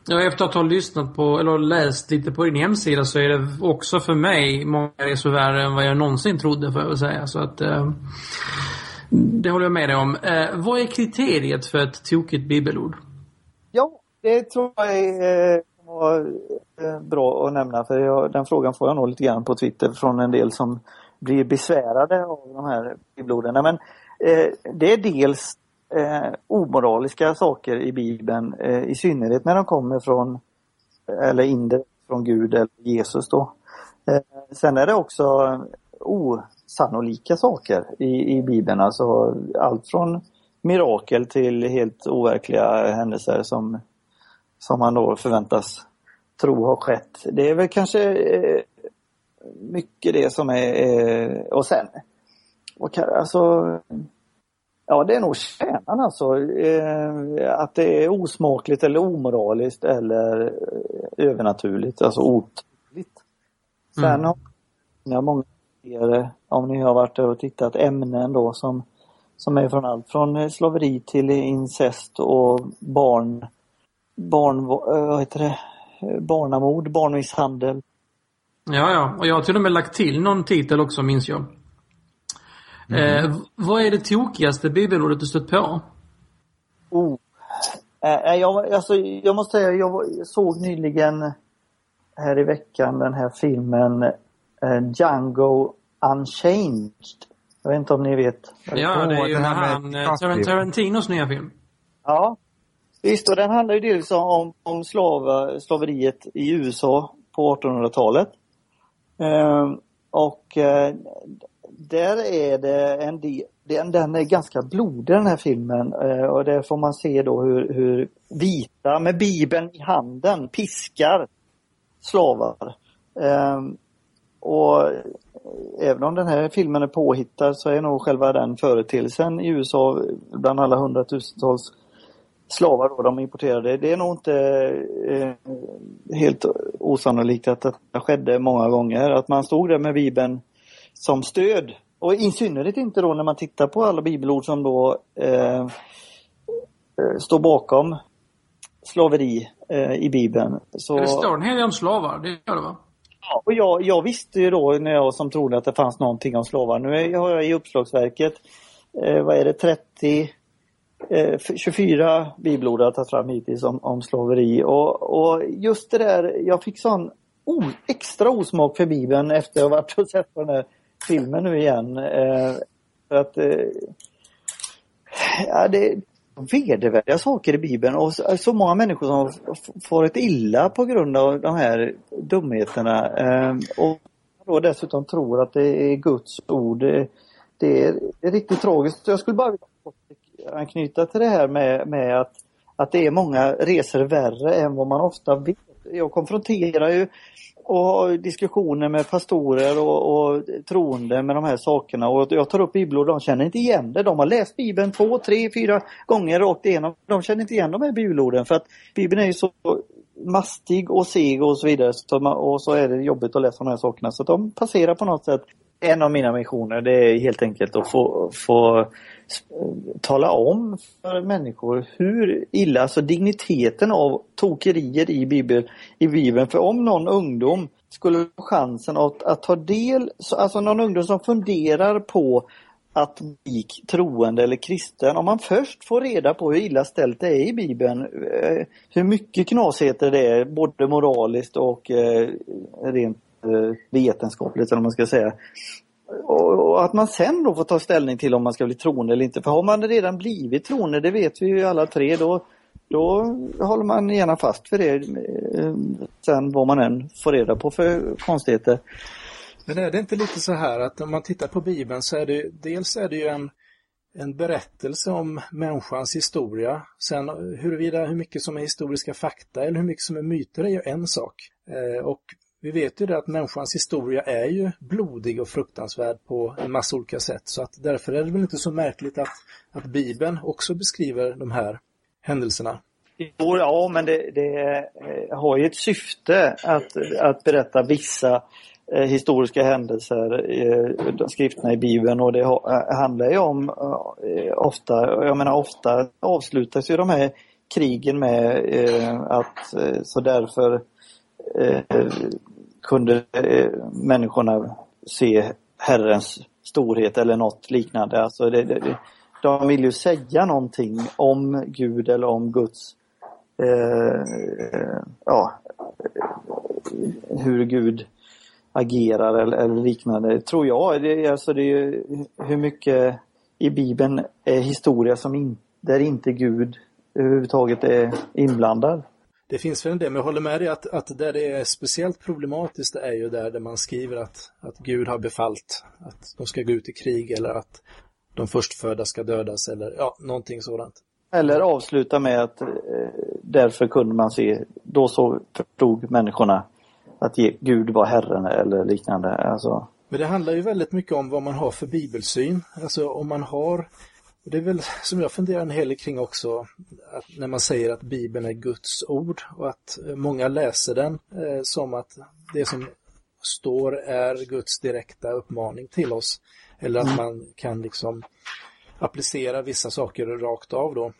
Ja, efter att ha lyssnat på, eller läst lite på din hemsida så är det också för mig många resor värre än vad jag någonsin trodde, får jag väl säga. Så att, eh, det håller jag med dig om. Eh, vad är kriteriet för ett tokigt bibelord? Ja, det tror jag är eh, bra att nämna, för jag, den frågan får jag nog lite grann på Twitter från en del som blir besvärade av de här bibelorden. Men, eh, det är dels eh, omoraliska saker i Bibeln, eh, i synnerhet när de kommer från, eller indirekt från Gud eller Jesus då. Eh, sen är det också osannolika saker i, i Bibeln, alltså allt från mirakel till helt overkliga händelser som, som man då förväntas tro har skett. Det är väl kanske eh, mycket det som är, eh, och sen, och, alltså Ja, det är nog kärnan alltså. Eh, att det är osmakligt eller omoraliskt eller eh, övernaturligt, alltså otydligt. Sen mm. har jag många fler, om ni har varit och tittat, ämnen då som, som är från allt från slaveri till incest och barn, barn, eh, vad heter det, barnamord, barnmisshandel. Ja, ja, och jag har till och med lagt till någon titel också minns jag. Mm. Eh, vad är det tokigaste bibelordet du stött på? Oh. Eh, jag, alltså, jag måste säga, jag såg nyligen här i veckan den här filmen eh, Django Unchanged. Jag vet inte om ni vet? Ja, det är ju han, eh, Tarantinos nya film. Ja. Visst, och den handlar ju dels om, om slav, slaveriet i USA på 1800-talet. Eh, och eh, där är det en del, den, den är ganska blodig den här filmen eh, och där får man se då hur, hur vita med bibeln i handen piskar slavar. Ehm, och även om den här filmen är påhittad så är nog själva den företeelsen i USA bland alla hundratusentals slavar då de importerade. Det är nog inte eh, helt osannolikt att det skedde många gånger. Att man stod där med bibeln som stöd. Och i synnerhet inte då när man tittar på alla bibelord som då eh, eh, står bakom slaveri eh, i Bibeln. Så... Det står en hel del om slavar, det gör det va? Ja, och jag, jag, visste ju då när jag som trodde att det fanns någonting om slavar. Nu har jag i uppslagsverket, eh, vad är det, 30 24 bibelord har jag tagit fram hittills om, om slaveri och, och just det där, jag fick sån o, extra osmak för Bibeln efter att ha varit och sett på den här filmen nu igen. Eh, för att eh, ja, det är vedervärdiga saker i Bibeln och så, så många människor som farit illa på grund av de här dumheterna. Eh, och då dessutom tror att det är Guds ord. Det, det, är, det är riktigt tragiskt. Jag skulle bara vilja anknyta till det här med, med att, att det är många resor värre än vad man ofta vet. Jag konfronterar ju och har diskussioner med pastorer och, och troende med de här sakerna. Och jag tar upp bibelord, de känner inte igen det. De har läst Bibeln två, tre, fyra gånger rakt igenom. De känner inte igen de här bibelorden för att Bibeln är ju så mastig och seg och så vidare. Så man, och så är det jobbigt att läsa de här sakerna. Så de passerar på något sätt en av mina missioner det är helt enkelt att få, få Eh, tala om för människor hur illa, alltså digniteten av tokerier i Bibeln. I Bibeln. För om någon ungdom skulle få chansen att, att ta del, alltså någon ungdom som funderar på att bli troende eller kristen, om man först får reda på hur illa ställt det är i Bibeln, eh, hur mycket knasigheter det är, både moraliskt och eh, rent vetenskapligt eller man ska säga. Och, att man sen då får ta ställning till om man ska bli troende eller inte. För har man redan blivit troende, det vet vi ju alla tre, då, då håller man gärna fast för det eh, sen vad man än får reda på för konstigheter. Men är det inte lite så här att om man tittar på Bibeln så är det dels är det ju en, en berättelse om människans historia. Sen huruvida hur mycket som är historiska fakta eller hur mycket som är myter är ju en sak. Eh, och vi vet ju det att människans historia är ju blodig och fruktansvärd på en massa olika sätt. Så att därför är det väl inte så märkligt att, att Bibeln också beskriver de här händelserna. Ja, men det, det eh, har ju ett syfte att, att berätta vissa eh, historiska händelser eh, i Bibeln och det eh, handlar ju om ofta, jag menar ofta avslutas ju de här krigen med att så därför kunde eh, människorna se Herrens storhet eller något liknande. Alltså det, det, de vill ju säga någonting om Gud eller om Guds eh, ja, hur Gud agerar eller, eller liknande, tror jag. Det, alltså det är hur mycket i Bibeln är historia som in, där inte Gud överhuvudtaget är inblandad. Det finns väl en del, men jag håller med dig att, att där det är speciellt problematiskt är ju där, där man skriver att, att Gud har befallt att de ska gå ut i krig eller att de förstfödda ska dödas eller ja, någonting sådant. Eller avsluta med att eh, därför kunde man se, då så förstod människorna att Gud var Herren eller liknande. Alltså. Men det handlar ju väldigt mycket om vad man har för bibelsyn. Alltså om man har, det är väl som jag funderar en hel del kring också, att när man säger att Bibeln är Guds ord och att många läser den eh, som att det som står är Guds direkta uppmaning till oss. Eller att mm. man kan liksom applicera vissa saker rakt av då.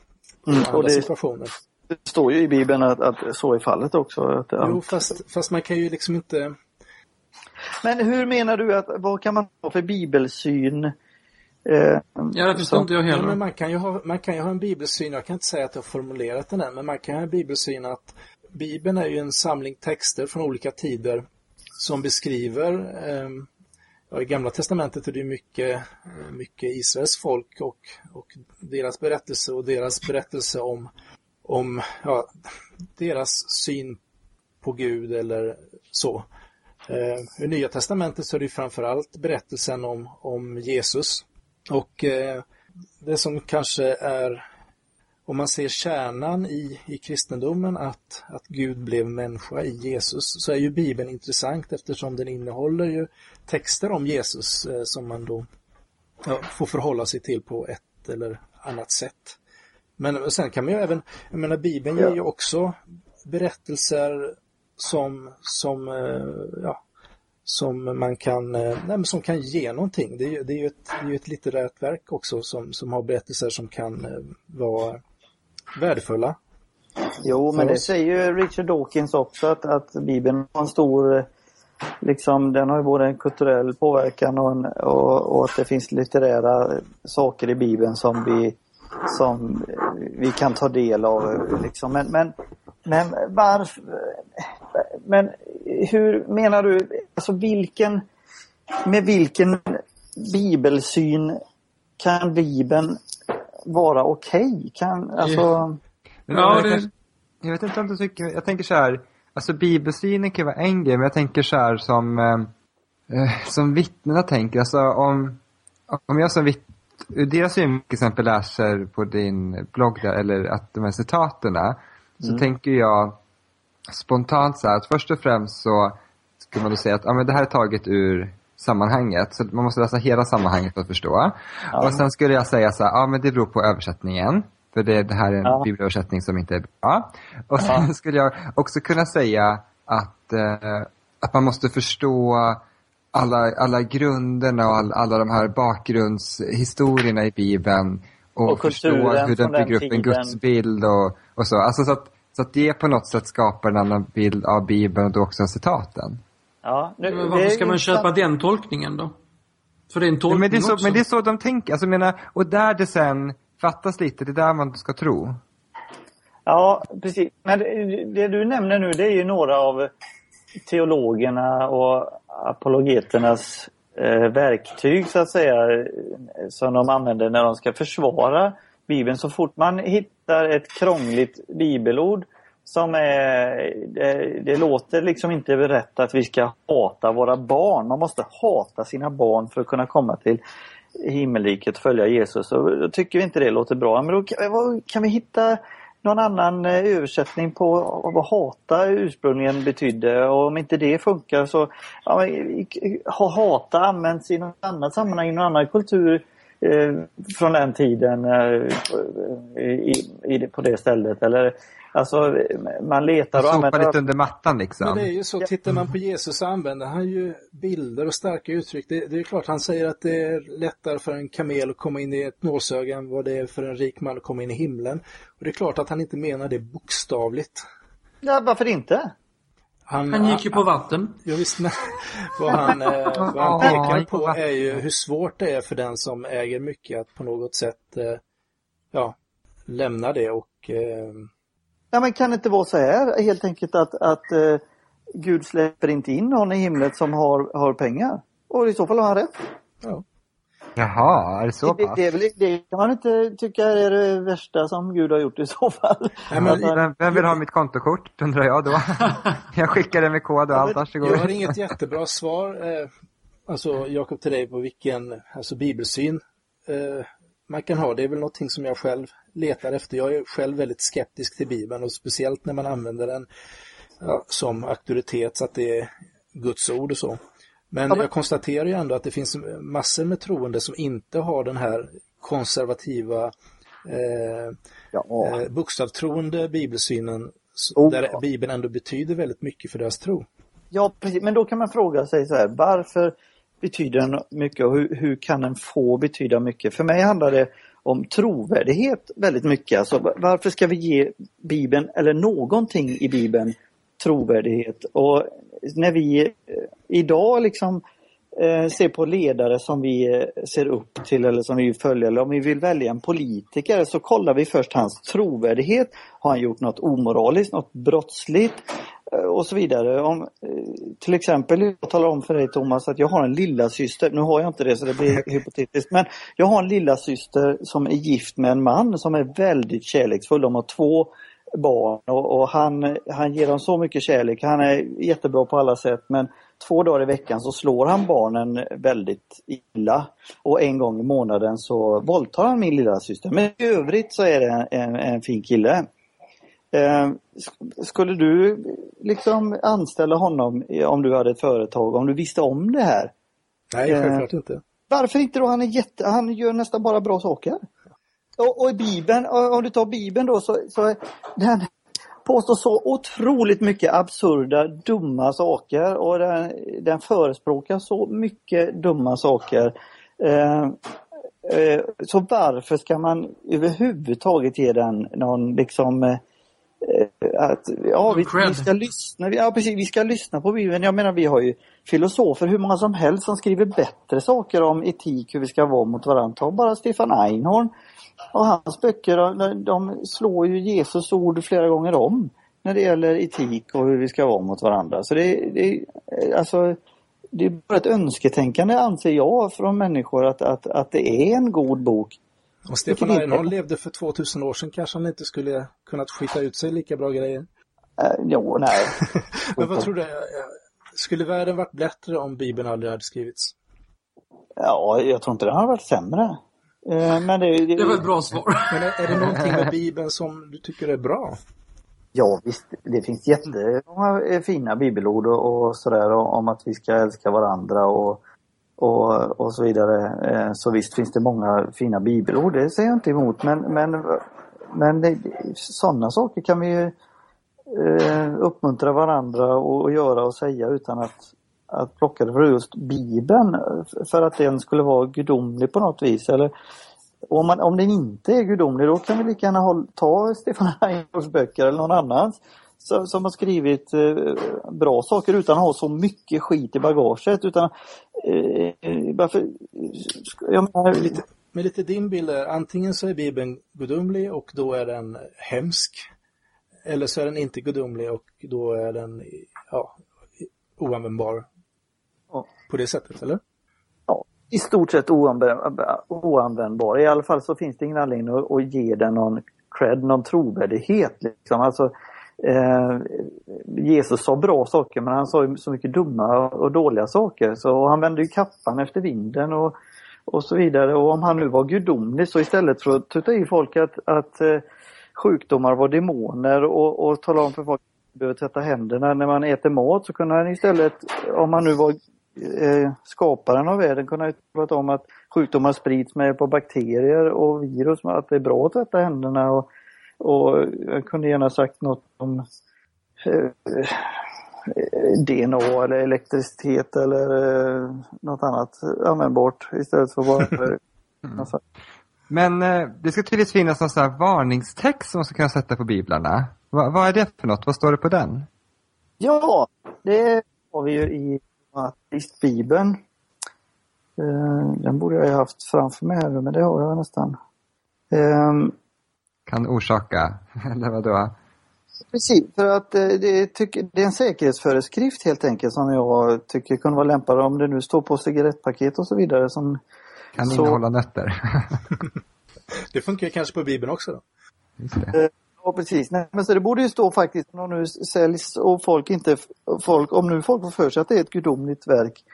Mm, andra det, situationer. Det står ju i Bibeln att, att så är fallet också. Att, jo, fast, fast man kan ju liksom inte... Men hur menar du att, vad kan man ha för bibelsyn? Eh, ja, det förstår inte jag heller. Ja, men man, kan ju ha, man kan ju ha en bibelsyn, jag kan inte säga att jag har formulerat den än, men man kan ha en bibelsyn att Bibeln är ju en samling texter från olika tider som beskriver eh, ja, I Gamla Testamentet är det mycket, mycket Israels folk och, och deras berättelse och deras berättelse om om ja, deras syn på Gud eller så. Eh, I Nya Testamentet så är det framförallt berättelsen om, om Jesus. Och eh, det som kanske är, om man ser kärnan i, i kristendomen, att, att Gud blev människa i Jesus, så är ju Bibeln intressant eftersom den innehåller ju texter om Jesus eh, som man då ja, får förhålla sig till på ett eller annat sätt. Men sen kan man ju även, jag menar Bibeln ger ju också berättelser som, som, eh, ja, som man kan, eh, nej, som kan ge någonting. Det är, det är ju ett, det är ett litterärt verk också som, som har berättelser som kan eh, vara värdefulla. Jo, men det säger ju Richard Dawkins också att, att Bibeln har en stor liksom, den har ju både en kulturell påverkan och, en, och, och, att det finns litterära saker i Bibeln som vi som vi kan ta del av. Liksom. Men, men, men varför? Men hur menar du, alltså vilken, med vilken bibelsyn kan Bibeln vara okej? Okay? Kan, alltså... Ja, det... Jag vet inte om du tycker, jag tänker så här, alltså bibelsynen kan vara en grej, men jag tänker så här som, eh, eh som vittnena tänker, alltså om, om jag som vittne ur deras synvinkel till exempel läser på din blogg där, eller att de här citaterna, så mm. tänker jag spontant så här att först och främst så skulle man då säga att ja, men det här är taget ur sammanhanget. Så man måste läsa hela sammanhanget för att förstå. Ja. Och sen skulle jag säga så här, ja men det beror på översättningen. För det, det här är en ja. bibelöversättning som inte är bra. Och sen ja. skulle jag också kunna säga att, eh, att man måste förstå alla, alla grunderna och all, alla de här bakgrundshistorierna i Bibeln. Och, Och förstå hur den bygger upp en gudsbild och, och så. Alltså så att, så att det på något sätt skapar en annan bild av Bibeln och då också citaten. Ja, nu, Men varför ska man köpa den tolkningen då? För det är en tolkning men, det är så, också. men det är så de tänker. Alltså, menar, och där det sen fattas lite, det är där man ska tro. Ja, precis. Men det, det du nämner nu det är ju några av teologerna och apologeternas Eh, verktyg så att säga som de använder när de ska försvara Bibeln. Så fort man hittar ett krångligt bibelord som är, det, det låter liksom inte rätt att vi ska hata våra barn. Man måste hata sina barn för att kunna komma till himmelriket och följa Jesus. Och då tycker vi inte det låter bra. Men då kan, kan vi hitta någon annan eh, översättning på vad hata ursprungligen betydde och om inte det funkar så ja, hata använts i något annat sammanhang, i någon annan kultur eh, från den tiden eh, i, i, på det stället. Eller, alltså man letar och använder... lite under mattan liksom. Men det är ju så, tittar man på Jesus så använder han ju bilder och starka uttryck. Det, det är klart han säger att det är lättare för en kamel att komma in i ett nålsöga än vad det är för en rik man att komma in i himlen. Och det är klart att han inte menar det bokstavligt. Ja, varför inte? Han gick ju på vatten. Ja, visst, men vad han, eh, vad han pekar på är ju hur svårt det är för den som äger mycket att på något sätt eh, ja, lämna det och eh, Ja, men kan det inte vara så här helt enkelt att, att eh, Gud släpper inte in någon i himlet som har, har pengar? Och i så fall har han rätt. ja. Jaha, är det så det, pass? det, är väl, det kan man inte tycka är det värsta som Gud har gjort i så fall. Nej, men- Vem, vem vill ha mitt kontokort, undrar jag då. jag skickar det med kod och allt, varsågod. Jag har inget jättebra svar, eh, alltså Jakob till dig på vilken alltså, bibelsyn eh, man kan ha. Det är väl någonting som jag själv letar efter. Jag är själv väldigt skeptisk till Bibeln och speciellt när man använder den ja, som auktoritet så att det är Guds ord och så. Men, Ja, men- jag konstaterar ju ändå att det finns massor med troende som inte har den här konservativa eh, ja. eh, bokstavtroende bibelsynen Oh, där ja. Bibeln ändå betyder väldigt mycket för deras tro. ja, precis. Men då kan man fråga sig så här, varför betyder den mycket och hur, hur kan den få betyda mycket? För mig handlar det om trovärdighet väldigt mycket. Alltså, varför ska vi ge Bibeln, eller någonting i Bibeln, trovärdighet? Och när vi eh, idag liksom eh, ser på ledare som vi eh, ser upp till eller som vi vill följa eller om vi vill välja en politiker så kollar vi först hans trovärdighet. Har han gjort något omoraliskt, något brottsligt och så vidare. Om, eh, till exempel, jag talar om för dig Thomas att jag har en lilla syster. nu har jag inte det så det blir hypotetiskt, men jag har en lilla syster som är gift med en man som är väldigt kärleksfull. De har två barn och, och han, han ger dem så mycket kärlek. Han är jättebra på alla sätt men två dagar i veckan så slår han barnen väldigt illa. Och en gång i månaden så våldtar han min lilla syster. Men i övrigt så är det en, en, en fin kille. Eh, sk- skulle du liksom anställa honom om du hade ett företag, om du visste om det här? Nej, Eh, självklart inte. Varför inte då? Han, är jätte, han gör nästan bara bra saker. Och, och i Bibeln, om du tar Bibeln då så, så den påstår så otroligt mycket absurda, dumma saker och den, den förespråkar så mycket dumma saker. Eh, eh, så varför ska man överhuvudtaget ge den någon liksom eh, att, ja, vi, vi ska lyssna, ja precis, vi ska lyssna på Bibeln. Jag menar vi har ju filosofer hur många som helst som skriver bättre saker om etik, hur vi ska vara mot varandra. Ta bara Stefan Einhorn och hans böcker, de, de slår ju Jesus ord flera gånger om när det gäller etik och hur vi ska vara mot varandra. Så det, det, alltså, det är bara ett önsketänkande anser jag från människor att, att, att det är en god bok. Om Stefan Einhorn levde för 2000 år sedan kanske han inte skulle kunnat skita ut sig lika bra grejer. Eh, jo, nej. Men vad tror du? eh, Skulle världen varit bättre om Bibeln aldrig hade skrivits? Ja, jag tror inte det har varit sämre. Eh, Men det, det, Det var ett bra svar. Men är, det någonting med Bibeln som du tycker är bra? Ja visst, det finns jättemånga fina bibelord och, sådär och- om att vi ska älska varandra och, och, och så vidare. Eh, så visst finns det många fina bibelord, det säger jag inte emot. Men, men, men sådana saker kan vi ju eh, uppmuntra varandra och, göra och säga utan att att plocka det från just Bibeln för att den skulle vara gudomlig på något vis. Eller, om, man, om den inte är gudomlig då kan vi lika gärna ta Stefan Reinholds böcker eller någon annans som, har skrivit eh, bra saker utan att ha så mycket skit i bagaget. Utan, eh, bara för, jag menar, lite, Med lite din bild är, antingen så är Bibeln gudomlig och då är den hemsk. Eller så är den inte gudomlig och då är den ja, oanvändbar Ja. på det sättet, eller? ja, i stort sett oanvändbar, oanvändbar. I alla fall så finns det ingen anledning att, att ge den någon cred, någon trovärdighet. Liksom. Alltså, eh, Jesus sa bra saker men han sa ju så mycket dumma och dåliga saker. Så han vände ju kappan efter vinden och, och så vidare. Och om han nu var gudomlig så istället för att tuta i folk att, att eh, sjukdomar var demoner och, och tala om för folk att man behöver tvätta händerna när man äter mat så kunde han istället, om han nu var eh, skaparen av världen, kunde han prata om att sjukdomar sprids med hjälp av bakterier och virus, att det är bra att tvätta händerna och, och jag kunde gärna sagt något om eh, DNA eller elektricitet eller eh, något annat användbart istället för bara alltså, Men eh, det ska tydligen finnas någon sån här varningstext som man ska kunna sätta på biblarna. Va, vad är det för något? Vad står det på den? Ja, det har vi ju i ateistbibeln. Eh, Den borde jag ha haft framför mig här men det har jag nästan. Kan orsaka, eller vadå? Precis, för att eh, det, tycker, det är en säkerhetsföreskrift helt enkelt som jag tycker kunde vara lämpad om det nu står på cigarettpaket och så vidare. Som, Kan Så- innehålla nötter. Det funkar kanske på Bibeln också då? Just det. ja precis, Nej, men så det borde ju stå faktiskt om nu säljs och folk inte, folk, om nu folk får för sig att det är ett gudomligt verk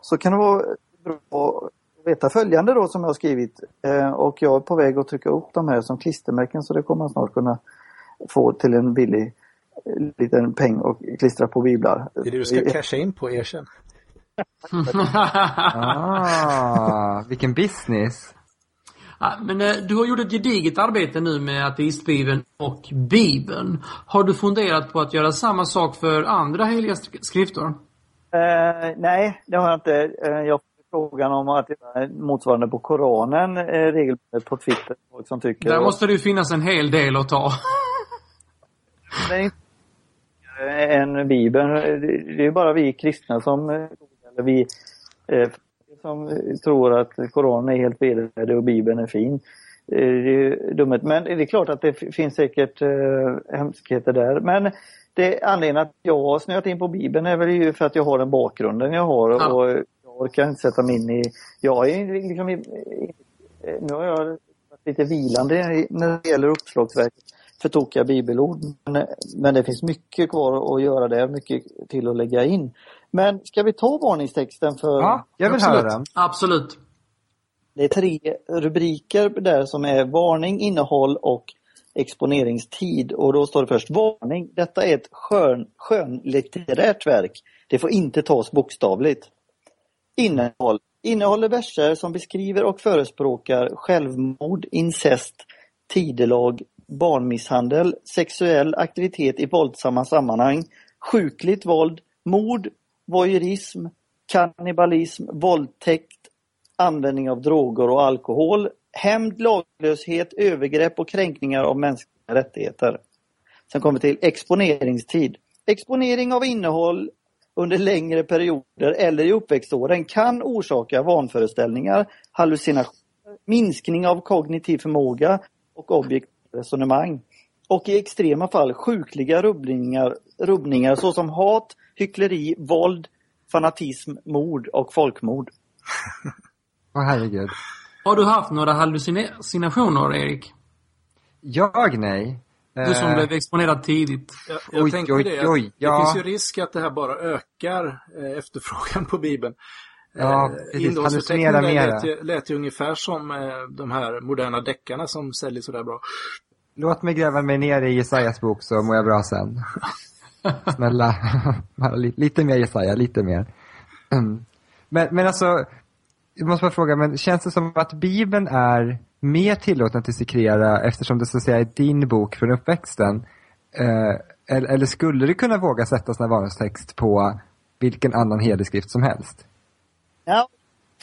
så kan det vara bra veta följande då som jag har skrivit eh, och jag är på väg att trycka upp de här som klistermärken så det kommer man snart kunna få till en billig eh, liten peng och klistra på biblar. Det är det du ska casha in på, erkänn. Ah, vilken business. Ja, Men eh, du har gjort ett gediget arbete nu med ateistbibeln och bibeln. Har du funderat på att göra samma sak för andra heliga sk- skrifter? Eh, nej, det har jag inte. Eh, jag frågan om att göra motsvarande på Koranen eh, regelbundet på Twitter. Folk som tycker Där måste det ju finnas en hel del att ta. det är inte än Bibeln. Det är bara vi kristna som, eh, eller vi eh, som tror att Koranen är helt vedervärdig och Bibeln är fin. Eh, Det är dummet. Men det är klart att det finns säkert eh, hemskheter där. Men det anledningen att jag har snöat in på Bibeln är väl ju för att jag har den bakgrunden jag har och orkar inte sätta mig in i... Jag är liksom i, i, nu har jag varit lite vilande när det gäller uppslagsverket för tokiga bibelord. Men, men det finns mycket kvar att göra där, mycket till att lägga in. Men ska vi ta varningstexten för... Ja, jag vill Absolut. höra den. Absolut. Det är tre rubriker där som är varning, innehåll och exponeringstid. Och då står det först varning. Detta är ett skön, skönlitterärt verk. Det får inte tas bokstavligt. Innehåll. Innehåller verser som beskriver och förespråkar självmord, incest, tidelag, barnmisshandel, sexuell aktivitet i våldsamma sammanhang, sjukligt våld, mord, voyeurism, kannibalism, våldtäkt, användning av droger och alkohol, hämnd, laglöshet, övergrepp och kränkningar av mänskliga rättigheter. Sen kommer vi till exponeringstid. Exponering av innehåll under längre perioder eller i uppväxtåren kan orsaka vanföreställningar, hallucinationer, minskning av kognitiv förmåga och objektivt resonemang. Och i extrema fall sjukliga rubbningar, rubbningar såsom hat, hyckleri, våld, fanatism, mord och folkmord. Åh herregud. Har du haft några hallucinationer, Erik? Jag nej. Du som Eh, blev exponerad tidigt. Jag, jag Oj, tänkte oj, det. oj, det ja. finns ju risk att det här bara ökar eh, efterfrågan på Bibeln. Ja, Eh, precis. Mera. lät, ju- lät ju ungefär som de här moderna deckarna som säljer sådär bra. Låt mig gräva mig ner i Jesajas bok så mår jag bra sen. Snälla. Lite mer Jesaja, lite mer. Men, men alltså, jag måste bara fråga, men känns det som att Bibeln är mer tillåten att dissekera eftersom det så att säga är din bok från uppväxten? Eh, eller, eller skulle du kunna våga sätta sån här varningstext på vilken annan helig skrift som helst? Ja,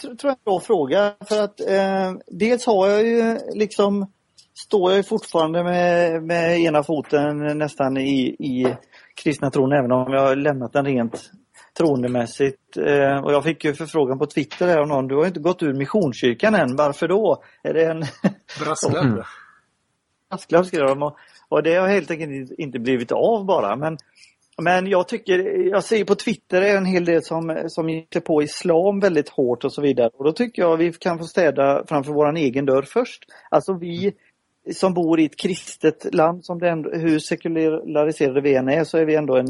tror jag är en bra fråga. För att eh, dels har jag ju liksom, står jag ju fortfarande med, med ena foten nästan i, i kristna tron även om jag har lämnat den rent troendemässigt. Eh, och jag fick ju förfrågan på Twitter här av någon, du har inte gått ur Missionskyrkan än, varför då? Är det en... Brasklapp. Mm. Brasklapp skrev de och, och det har helt enkelt inte blivit av bara. Men, men jag tycker, jag ser på Twitter är en hel del som, som ger på islam väldigt hårt och så vidare. Och då tycker jag vi kan få städa framför våran egen dörr först. Alltså vi som bor i ett kristet land, som det ändå, hur sekulariserade vi än är, så är vi ändå en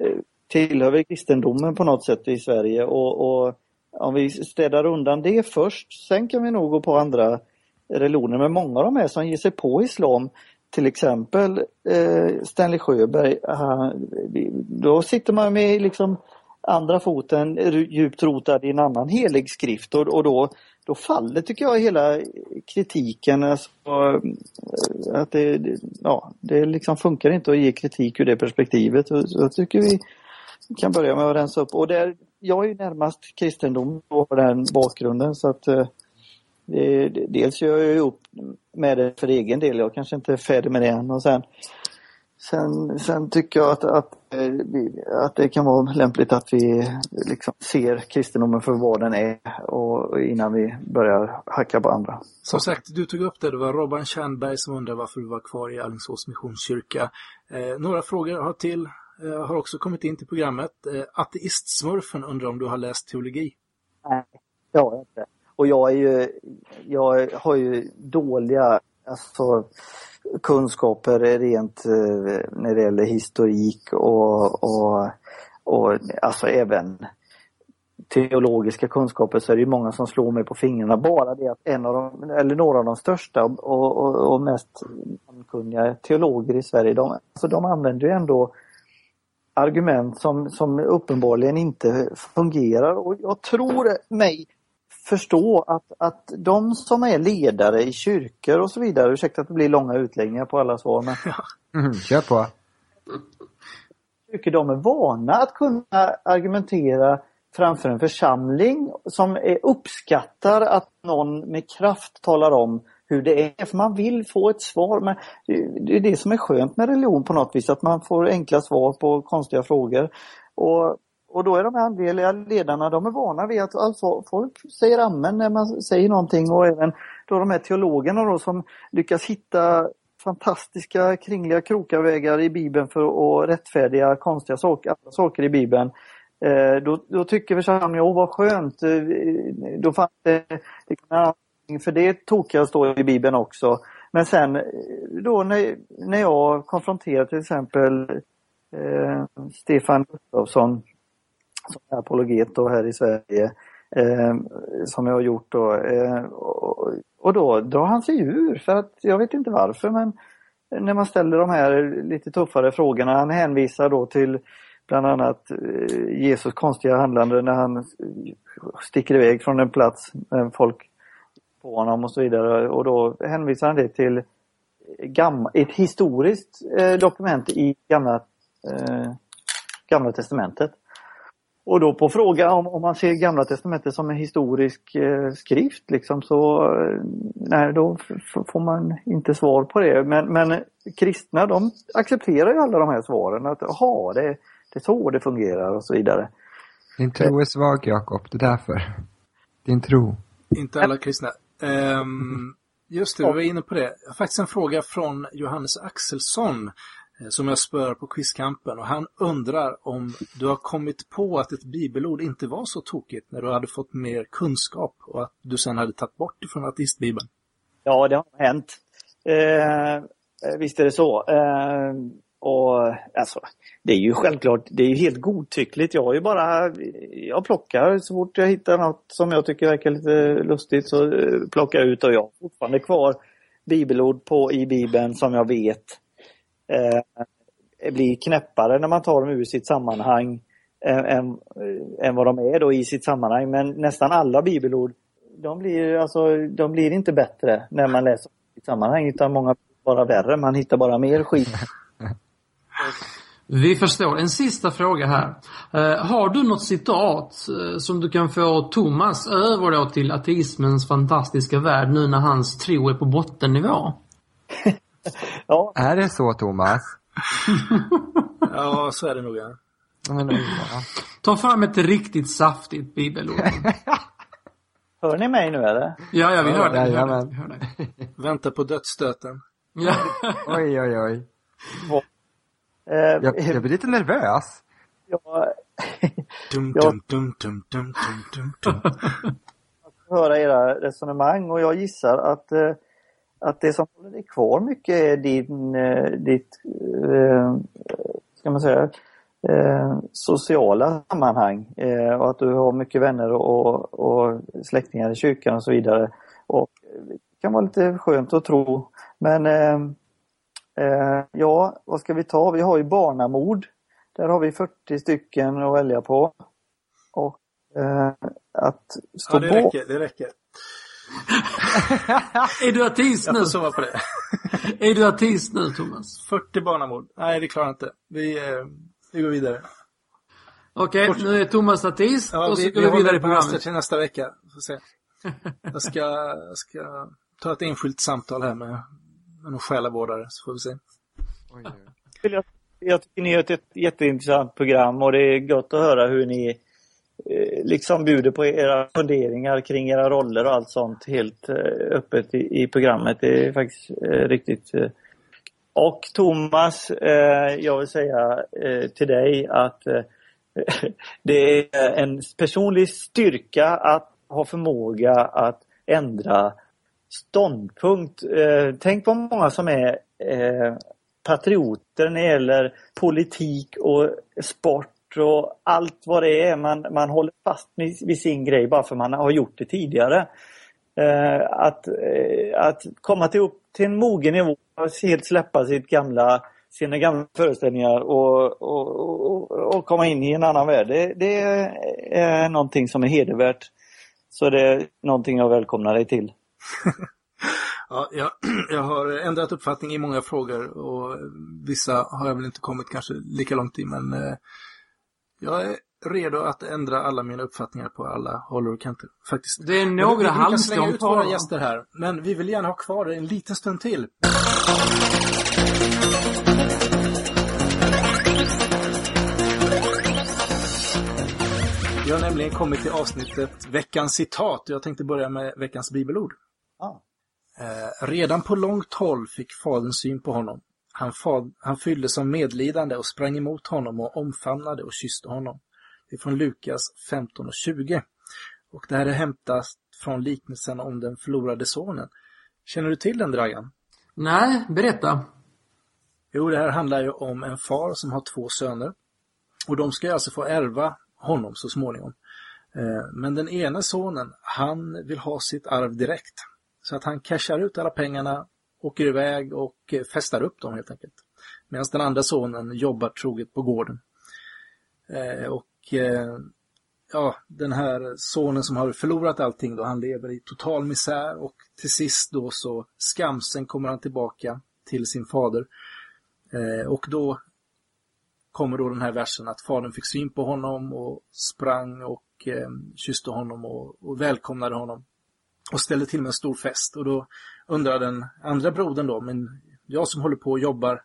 eh, tillhör vi kristendomen på något sätt i Sverige och, och om vi städar undan det först, sen kan vi nog gå på andra religioner. Men många av de här som ger sig på islam, till exempel eh, Stanley Sjöberg, han, då sitter man med liksom andra foten djupt rotad i en annan helig skrift och, och då, då faller, tycker jag, hela kritiken. Alltså, eh, att det, ja, det liksom funkar inte att ge kritik ur det perspektivet. Så så tycker vi kan börja med att rensa upp. Och där, jag är ju närmast kristendom och har den bakgrunden så att eh, det, dels gör jag upp med det för egen del. Jag kanske inte är färdig med det än. Och sen, sen, sen tycker jag att, att, eh, att det kan vara lämpligt att vi liksom ser kristendomen för vad den är och innan vi börjar hacka på andra. Som sagt, du tog upp det. Det var Robban Tjernberg som undrade varför du var kvar i Alingsås Missionskyrka. Eh, några frågor har till Eh, har också kommit in till programmet. Eh, Ateistsmurfen undrar om du har läst teologi? Nej, det har jag inte. Och jag är ju, jag har ju dåliga alltså, kunskaper rent eh, när det gäller historik och, och, och alltså även teologiska kunskaper så är det många som slår mig på fingrarna. Bara det att en av de, eller några av de största och, och, och mest kunniga teologer i Sverige, de, alltså de använder ju ändå argument som, som uppenbarligen inte fungerar. Och jag tror mig förstå att, att de som är ledare i kyrkor och så vidare, ursäkta att det blir långa utläggningar på alla svar, men Mm, kör på. kyrkor de är vana att kunna argumentera framför en församling som är, uppskattar att någon med kraft talar om hur det är. För man vill få ett svar. Men det är det som är skönt med religion på något vis, att man får enkla svar på konstiga frågor. Och, och då är de här andliga ledarna, de är vana vid att alltså, folk säger amen när man säger någonting och även då de här teologerna då som lyckas hitta fantastiska kringliga krokarvägar i Bibeln för att rättfärdiga konstiga saker, alla saker i Bibeln. Eh, då, då tycker församlingen, åh vad skönt, eh, då fanns det det för det tokiga står i Bibeln också. Men sen eh, då när, när jag konfronterar till exempel eh, Stefan Gustafsson som är apologet då här i Sverige eh, som jag har gjort då. Eh, och, och då drar han sig ur för att jag vet inte varför men när man ställer de här lite tuffare frågorna. Han hänvisar då till bland annat eh, Jesus konstiga handlande när han sticker iväg från en plats med folk på honom och så vidare och då hänvisar han det till gamla, ett historiskt eh, dokument i gamla, eh, gamla testamentet. Och då på fråga om, om man ser Gamla Testamentet som en historisk eh, skrift liksom så eh, nej då får man inte svar på det. Men, men kristna de accepterar ju alla de här svaren att jaha det, det är så det fungerar och så vidare. Din tro är svag, Jakob. Det är därför. Din tro. Inte alla kristna. Um, just det, vi var inne på det. Jag har faktiskt en fråga från Johannes Axelsson eh, som jag spör på quizkampen och han undrar om du har kommit på att ett bibelord inte var så tokigt när du hade fått mer kunskap och att du sen hade tagit bort ifrån ateistbibeln. Ja, det har hänt. Eh, visst är det så. Eh, och alltså, det är ju självklart, det är ju helt godtyckligt. Jag har ju bara, jag plockar så fort jag hittar något som jag tycker verkar lite lustigt så eh, plockar jag ut och jag har fortfarande kvar bibelord på i bibeln som jag vet eh, blir knäppare när man tar dem ur sitt sammanhang eh, än, än, än vad de är då i sitt sammanhang. Men nästan alla bibelord de blir, alltså, de blir inte bättre när man läser i sitt sammanhang utan många blir bara värre. Man hittar bara mer skit. Vi förstår. En sista fråga här. Uh, har du något citat uh, som du kan få Thomas över då till ateismens fantastiska värld nu när hans tro är på bottennivå? ja. Är det så Thomas? ja, så är det nog ja. Ta fram ett riktigt saftigt bibelord. Hör ni mig nu eller? Ja, ja, vi hör dig. Ja, Vi hör dig. Vänta på dödsstöten. Ja. Oj, oj, oj. Eh, Jag, jag blir lite nervös. Dum, Ja. dum, dum, dum, dum, dum, dum, dum. höra era resonemang och jag gissar att, eh, att det som håller dig kvar mycket är din, eh, ditt, ska man säga, sociala sammanhang och att du har mycket vänner och, och släktingar i kyrkan och så vidare. Och det kan vara lite skönt att tro. Men ja, vad ska vi ta? Vi har ju barnamord. Där har vi 40 stycken att välja på. Och eh, att stå Ja, det på räcker, det räcker. Är du ateist Jag nu? får sova på det. Är du ateist nu, Thomas? 40 barnamord. Nej, det klarar jag inte. Vi, eh, vi går vidare. Okej, nu är Thomas ateist Ja, och så vi, går vi vi vidare i programmet. till nästa vecka. Får se. Jag ska, jag ska ta ett enskilt samtal här med någon själavårdare, så får vi se. Oj, oj. jag, jag tycker ni gör ett, jätteintressant program och det är gott att höra hur ni eh, liksom bjuder på era funderingar kring era roller och allt sånt helt eh, öppet i, i programmet. Det är faktiskt eh, riktigt eh. Och Thomas, eh, jag vill säga till dig att det är en personlig styrka att ha förmåga att ändra ståndpunkt. Eh, tänk på många som är eh, patrioter när det gäller politik och sport och allt vad det är. Man, man håller fast vid, sin grej bara för man har gjort det tidigare. Eh, att, eh, att komma till, upp till en mogen nivå och helt släppa sitt gamla, sina gamla föreställningar och, och, och, och komma in i en annan värld. Det, det är någonting som är hedervärt. Så det är någonting jag välkomnar dig till. Ja, jag, jag har ändrat uppfattning i många frågor och vissa har jag väl inte kommit kanske lika långt i, men eh, jag är redo att ändra alla mina uppfattningar på alla håller och kanter. Faktiskt. Det är Men vi- några vi, kan slänga halmstrån ut våra kvar. gäster här, men vi vill gärna ha kvar det en liten stund till. Vi har nämligen kommit till avsnittet Veckans citat. Jag tänkte börja med veckans bibelord. Eh, redan på långt håll fick fadern syn på honom. Han, fad, han fylldes av medlidande och sprang emot honom och omfamnade och kysste honom. Det är från Lukas 15 och 20. Och det här är hämtat från liknelsen om den förlorade sonen. Känner du till den, Dragan? Nej, berätta. Jo, det här handlar ju om en far som har två söner. Och de ska alltså få ärva honom så småningom. Eh, Men den ena sonen, han vill ha sitt arv direkt. Så att han cashar ut alla pengarna, åker iväg och eh, festar upp dem helt enkelt. Medan den andra sonen jobbar troget på gården. Eh, Och eh, ja, den här sonen som har förlorat allting då, han lever i total misär och till sist då så skamsen kommer han tillbaka till sin fader. Eh, och då kommer då den här versen att fadern fick syn på honom och sprang och eh, kysste honom och, och välkomnade honom. Och ställde till med en stor fest. Och då undrar den andra brodern då, men jag som håller på och jobbar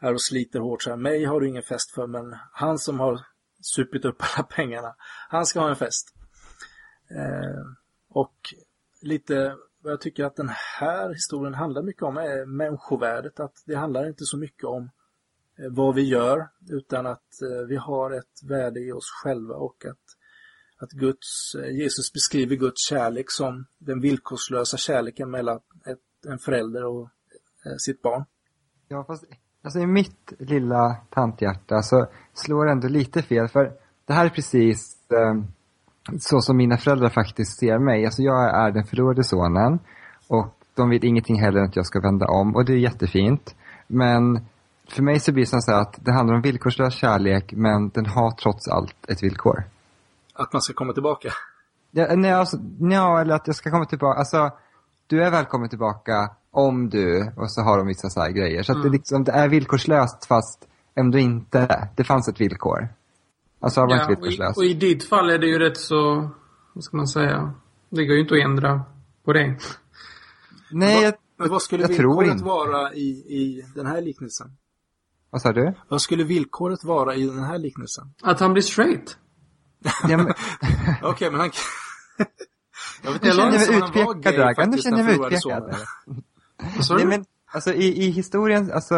här och sliter hårt så här, mig har du ingen fest för, men han som har supit upp alla pengarna, han ska ha en fest. Eh, och lite vad jag tycker att den här historien handlar mycket om är människovärdet. Att det handlar inte så mycket om eh, vad vi gör utan att eh, vi har ett värde i oss själva och att, att Guds, eh, Jesus beskriver Guds kärlek som den villkorslösa kärleken mellan ett, en förälder och eh, sitt barn. Ja, fast alltså i mitt lilla tanthjärta så slår det ändå lite fel. För det här är precis eh, så som mina föräldrar faktiskt ser mig. Alltså jag är den förlorade sonen och de vill ingenting heller än att jag ska vända om och det är jättefint. Men för mig så blir det så här att det handlar om villkorslös kärlek men den har trots allt ett villkor. Att man ska komma tillbaka. Ja, nej, alltså, ja, eller att jag ska komma tillbaka. Alltså, du är välkommen tillbaka om du, och så har de vissa så här grejer. Så att det, Mm. liksom, det är villkorslöst fast ändå inte. Det fanns ett villkor. Alltså var Ja, inte och, i, och i ditt fall är det ju rätt så, vad ska man säga, det går ju inte att ändra på det. Nej, jag, Men vad skulle Jag villkoret vara i, i den här liknelsen? vad sa du? Vad skulle villkoret vara i den här liknelsen? Att han blir straight. Ja, men, Okej, men han... jag vet nu känner mig utpekad, Dragan. Nu känner jag mig utpekad. Nej, men, alltså, i, I historien, alltså,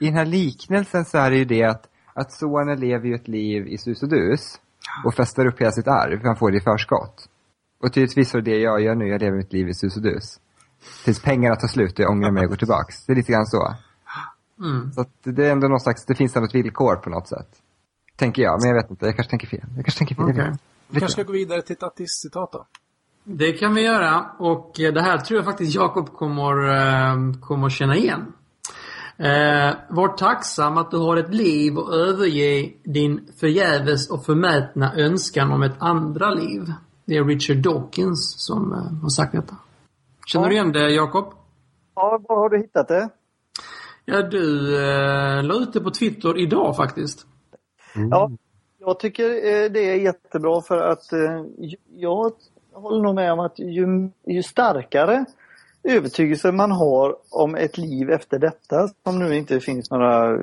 i den här liknelsen så är det ju det att, att sonen lever ju ett liv i sus och dus och festar upp hela sitt arv, han får det i förskott. Och tydligtvis är det jag gör nu, jag lever mitt liv i sus och dus. Tills pengarna tar slut och jag ångrar mig och går tillbaks. Det är lite grann så. Mm. Så det är ändå någon slags, det finns ändå ett villkor på något sätt. Tänker jag, men jag vet inte, jag kanske tänker fel. Jag kanske tänker fel. inte. Vi kanske ska gå vidare till ett artistcitat då. Det kan vi göra och eh, det här tror jag faktiskt Jakob kommer, eh, kommer känna igen. Eh, var tacksam att du har ett liv och överge din förgäves och förmätna önskan om ett andra liv. Det är Richard Dawkins som eh, har sagt detta. Känner du igen det Jakob? Ja, var har du hittat det? Ja, du eh, la ut det på Twitter idag faktiskt. Ja, jag tycker eh, det är jättebra för att eh, jag håller nog med om att ju, ju starkare övertygelse man har om ett liv efter detta, som nu inte finns några eh,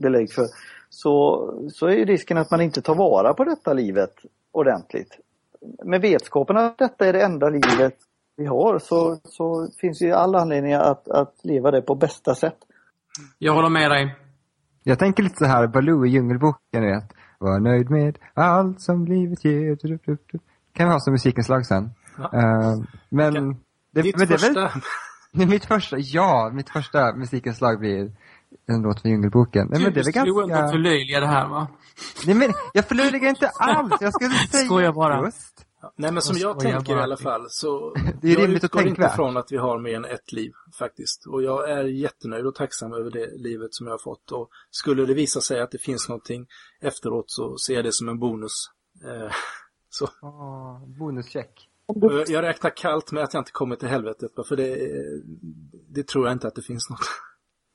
belägg för, så, så är ju risken att man inte tar vara på detta livet ordentligt. Med vetskapen att detta är det enda livet vi har så, så finns ju all anledning att, att leva det på bästa sätt. Jag håller med dig. Jag tänker lite så här, Baloo i Djungelboken, du vet. Var nöjd med allt som livet ger. Du, du, du. Kan vi ha som musikinslag sen. Ja. Eh, men, Kan- det, Ditt men det är första... väl, är mitt första, ja, mitt första musikinslag blir en låt från Djungelboken. Nej, men det är väl du förlöjliga det här va? Nej, men jag förlöjligar inte alls. Jag skulle säga Skojar bara. just. Nej, men som Jag tänker i alla fall så... Det är jag rimligt utgår inte tänkvärt. från att vi har mer än ett liv faktiskt. Och jag är jättenöjd och tacksam över det livet som jag har fått. Och skulle det visa sig att det finns någonting efteråt så ser jag det som en bonus. Eh, så. Åh, bonuscheck. Du, jag, jag räknar kallt med att jag inte kommer till helvetet. För det, det tror jag inte att det finns något.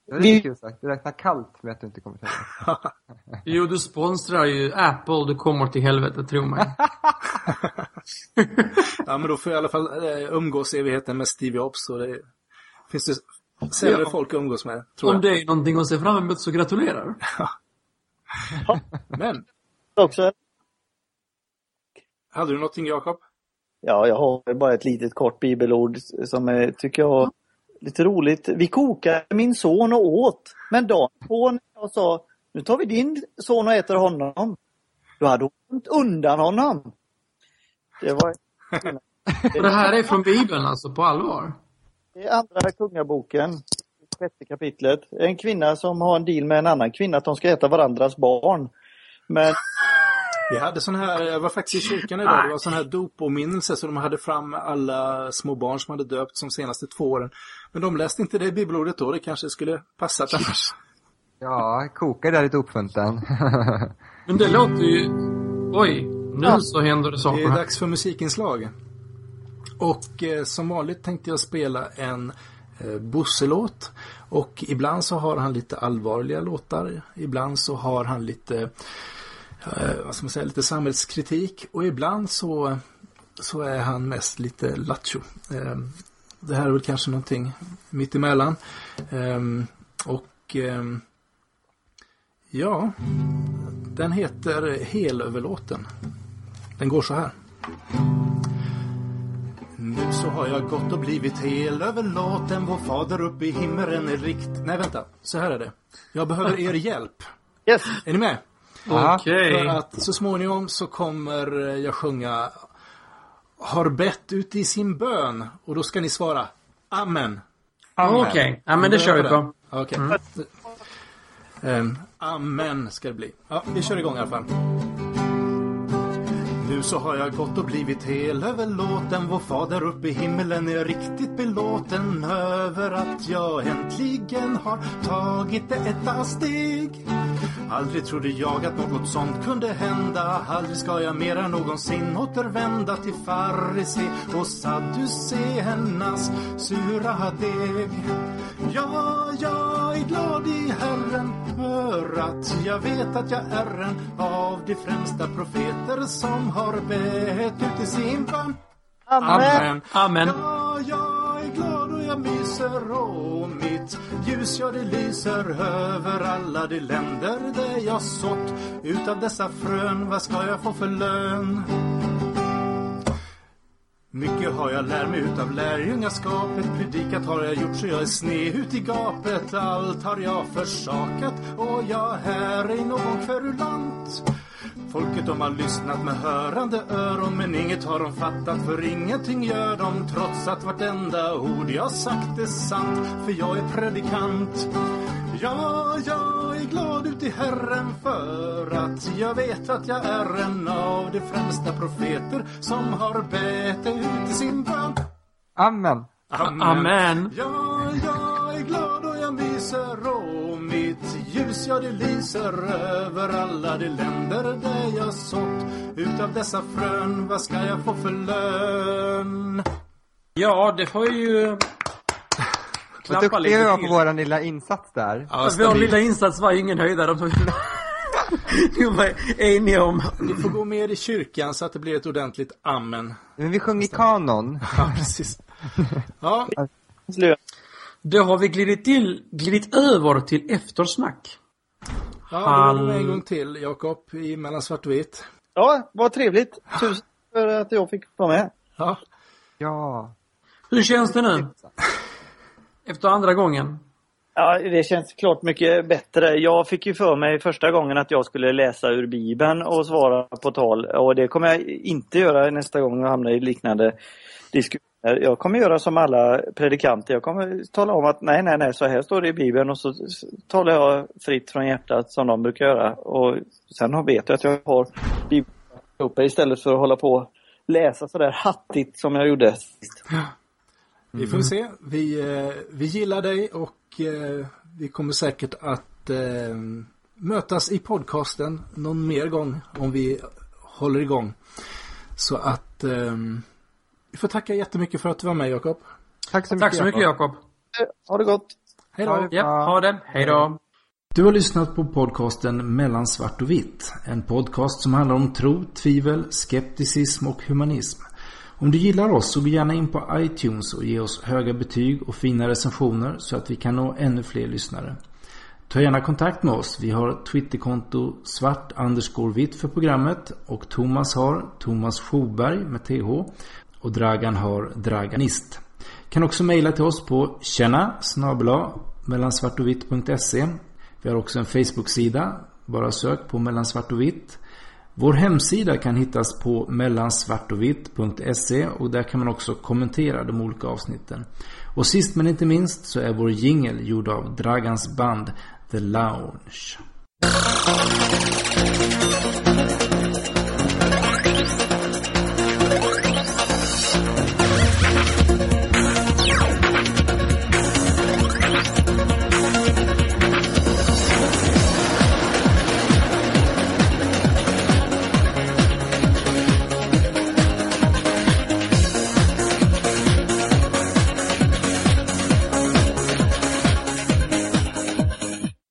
Det är lite kul sagt. Du räknar kallt med att du inte kommer till det. Jo, du sponsrar ju Apple, du kommer till helvete, tro mig. Ja, men då får jag i alla fall eh, umgås evigheten med Steve Jobs. Och det finns det sämre Ja. folk att umgås med, tror Om jag. det är någonting att se fram emot så gratulerar. Men, också, hade du någonting Jakob? Ja, jag har bara ett litet kort bibelord som är, tycker jag, lite roligt. Vi kokade min son och åt. Men dagen på när jag sa, nu tar vi din son och äter honom. Då hade hon undan honom. Det var Och det här är från Bibeln alltså, på allvar? det är andra kungaboken, sjätte kapitlet. En kvinna som har en deal med en annan kvinna att de ska äta varandras barn. Men Vi hade sån här, jag var faktiskt i kyrkan idag, det var sån här doppåminnelse så de hade fram alla små barn som hade döpts de senaste två åren. Men de läste inte det bibelordet då, det kanske skulle passat annars. Ja, koka där i dopfunten. Men det låter ju... Oj, nu Ja. så händer det Det saker är här. dags för musikinslag. Och eh, som vanligt tänkte jag spela en eh, Bosse-låt. Och ibland så har han lite allvarliga låtar. Ibland så har han lite, eh, vad ska man säga, lite samhällskritik. Och ibland så, så är han mest lite lattjo. Eh, det här är väl kanske någonting mittemellan. Eh, och eh, ja, den heter Helöverlåten. Den går så här. Nu så har jag gått och blivit hel överlåten Vår fader uppe i himmelen är rikt... Nej vänta, så här är det. Jag behöver er hjälp. yes, Är ni med? Okej. För att så småningom så kommer jag sjunga Har bett ut i sin bön och då ska ni svara Amen. Okej, ja men det kör vi på. Okej. Ehm, amen ska det bli. Ja, vi kör igång i alla fall. Nu så har jag gått och blivit hel överlåten Vår fader uppe i himmelen är riktigt belåten över att jag äntligen har tagit det etta steg Aldrig trodde jag att något sånt kunde hända Aldrig ska jag mera någonsin återvända till farisi och sadduceernas sura deg Ja, jag är glad i Herren för att jag vet att jag är en av de främsta profeter som har bett ut i sin bön Amen. Amen. Ja, jag är glad jag myser och mitt ljus, ja det lyser över alla de länder där jag sått utav dessa frön, vad ska jag få för lön? Mycket har jag lärt mig utav lärjungaskapet. Predikat har jag gjort så jag är sned ut i gapet. Allt har jag försakat och jag här är någon kverulant. Folket de har lyssnat med hörande öron men inget har de fattat för ingenting gör de trots att vartenda ord jag sagt är sant för jag är predikant Ja, jag är glad ut i Herren för att jag vet att jag är en av de främsta profeter som har bett ut i sin bön Amen. Amen. Ja, jag är glad och jag myser ja det lyser över alla de länder där jag sått utav dessa frön. Vad ska jag få för lön? Ja, det får ju Vad klappa duktiga vi lite var på till. vår lilla insats där. Ja, Vår lilla insats var ju ingen höjdare. Vi var eniga om. Ni får gå med i kyrkan så att det blir ett ordentligt amen. Men vi sjöng i kanon. Ja, precis. Ja. Då har vi glidit, till, glidit över till eftersnack. Ja Han- då är det en gång till, Jakob, i mellan svart och vitt. Ja, vad trevligt. Tusen för att jag fick vara med. Ja, Ja. Hur känns det nu? Efter andra gången? Ja, det känns klart mycket bättre. Jag fick ju för mig första gången att jag skulle läsa ur Bibeln och svara på tal. Och det kommer jag inte göra nästa gång jag hamnar i liknande diskussioner. Eh, jag kommer göra som alla predikanter. Jag kommer tala om att nej, nej, nej, så här står det i Bibeln och så talar jag fritt från hjärtat som de brukar göra. Och sen vet jag att jag har Bibeln uppe istället för att hålla på och läsa sådär hattigt som jag gjorde sist. vi får se. Vi, eh, vi gillar dig och eh, vi kommer säkert att mötas i podcasten någon mer gång om vi håller igång. Så att eh, vi får tacka jättemycket för att du var med, Jakob. Tack så mycket. Tack så mycket Jakob. Ha det gott! Hej då! Ja, ha det. Hej då. Du har lyssnat på podcasten Mellan svart och vitt. En podcast som handlar om tro, tvivel, skepticism och humanism. Om du gillar oss så gå gärna in på iTunes och ge oss höga betyg och fina recensioner så att vi kan nå ännu fler lyssnare. Ta gärna kontakt med oss. Vi har Twitterkonto svart underscore vitt för programmet och Thomas har Thomas Schoberg med TH och Dragan har Draganist. Kan också mejla till oss på tjena snabla mellansvartovitt.se Vi har också en Facebook-sida. Bara sök på mellansvart och vitt. Vår hemsida kan hittas på mellansvartovitt.se och där kan man också kommentera de olika avsnitten. Och sist men inte minst så är vår jingel gjord av Dragans band The Lounge.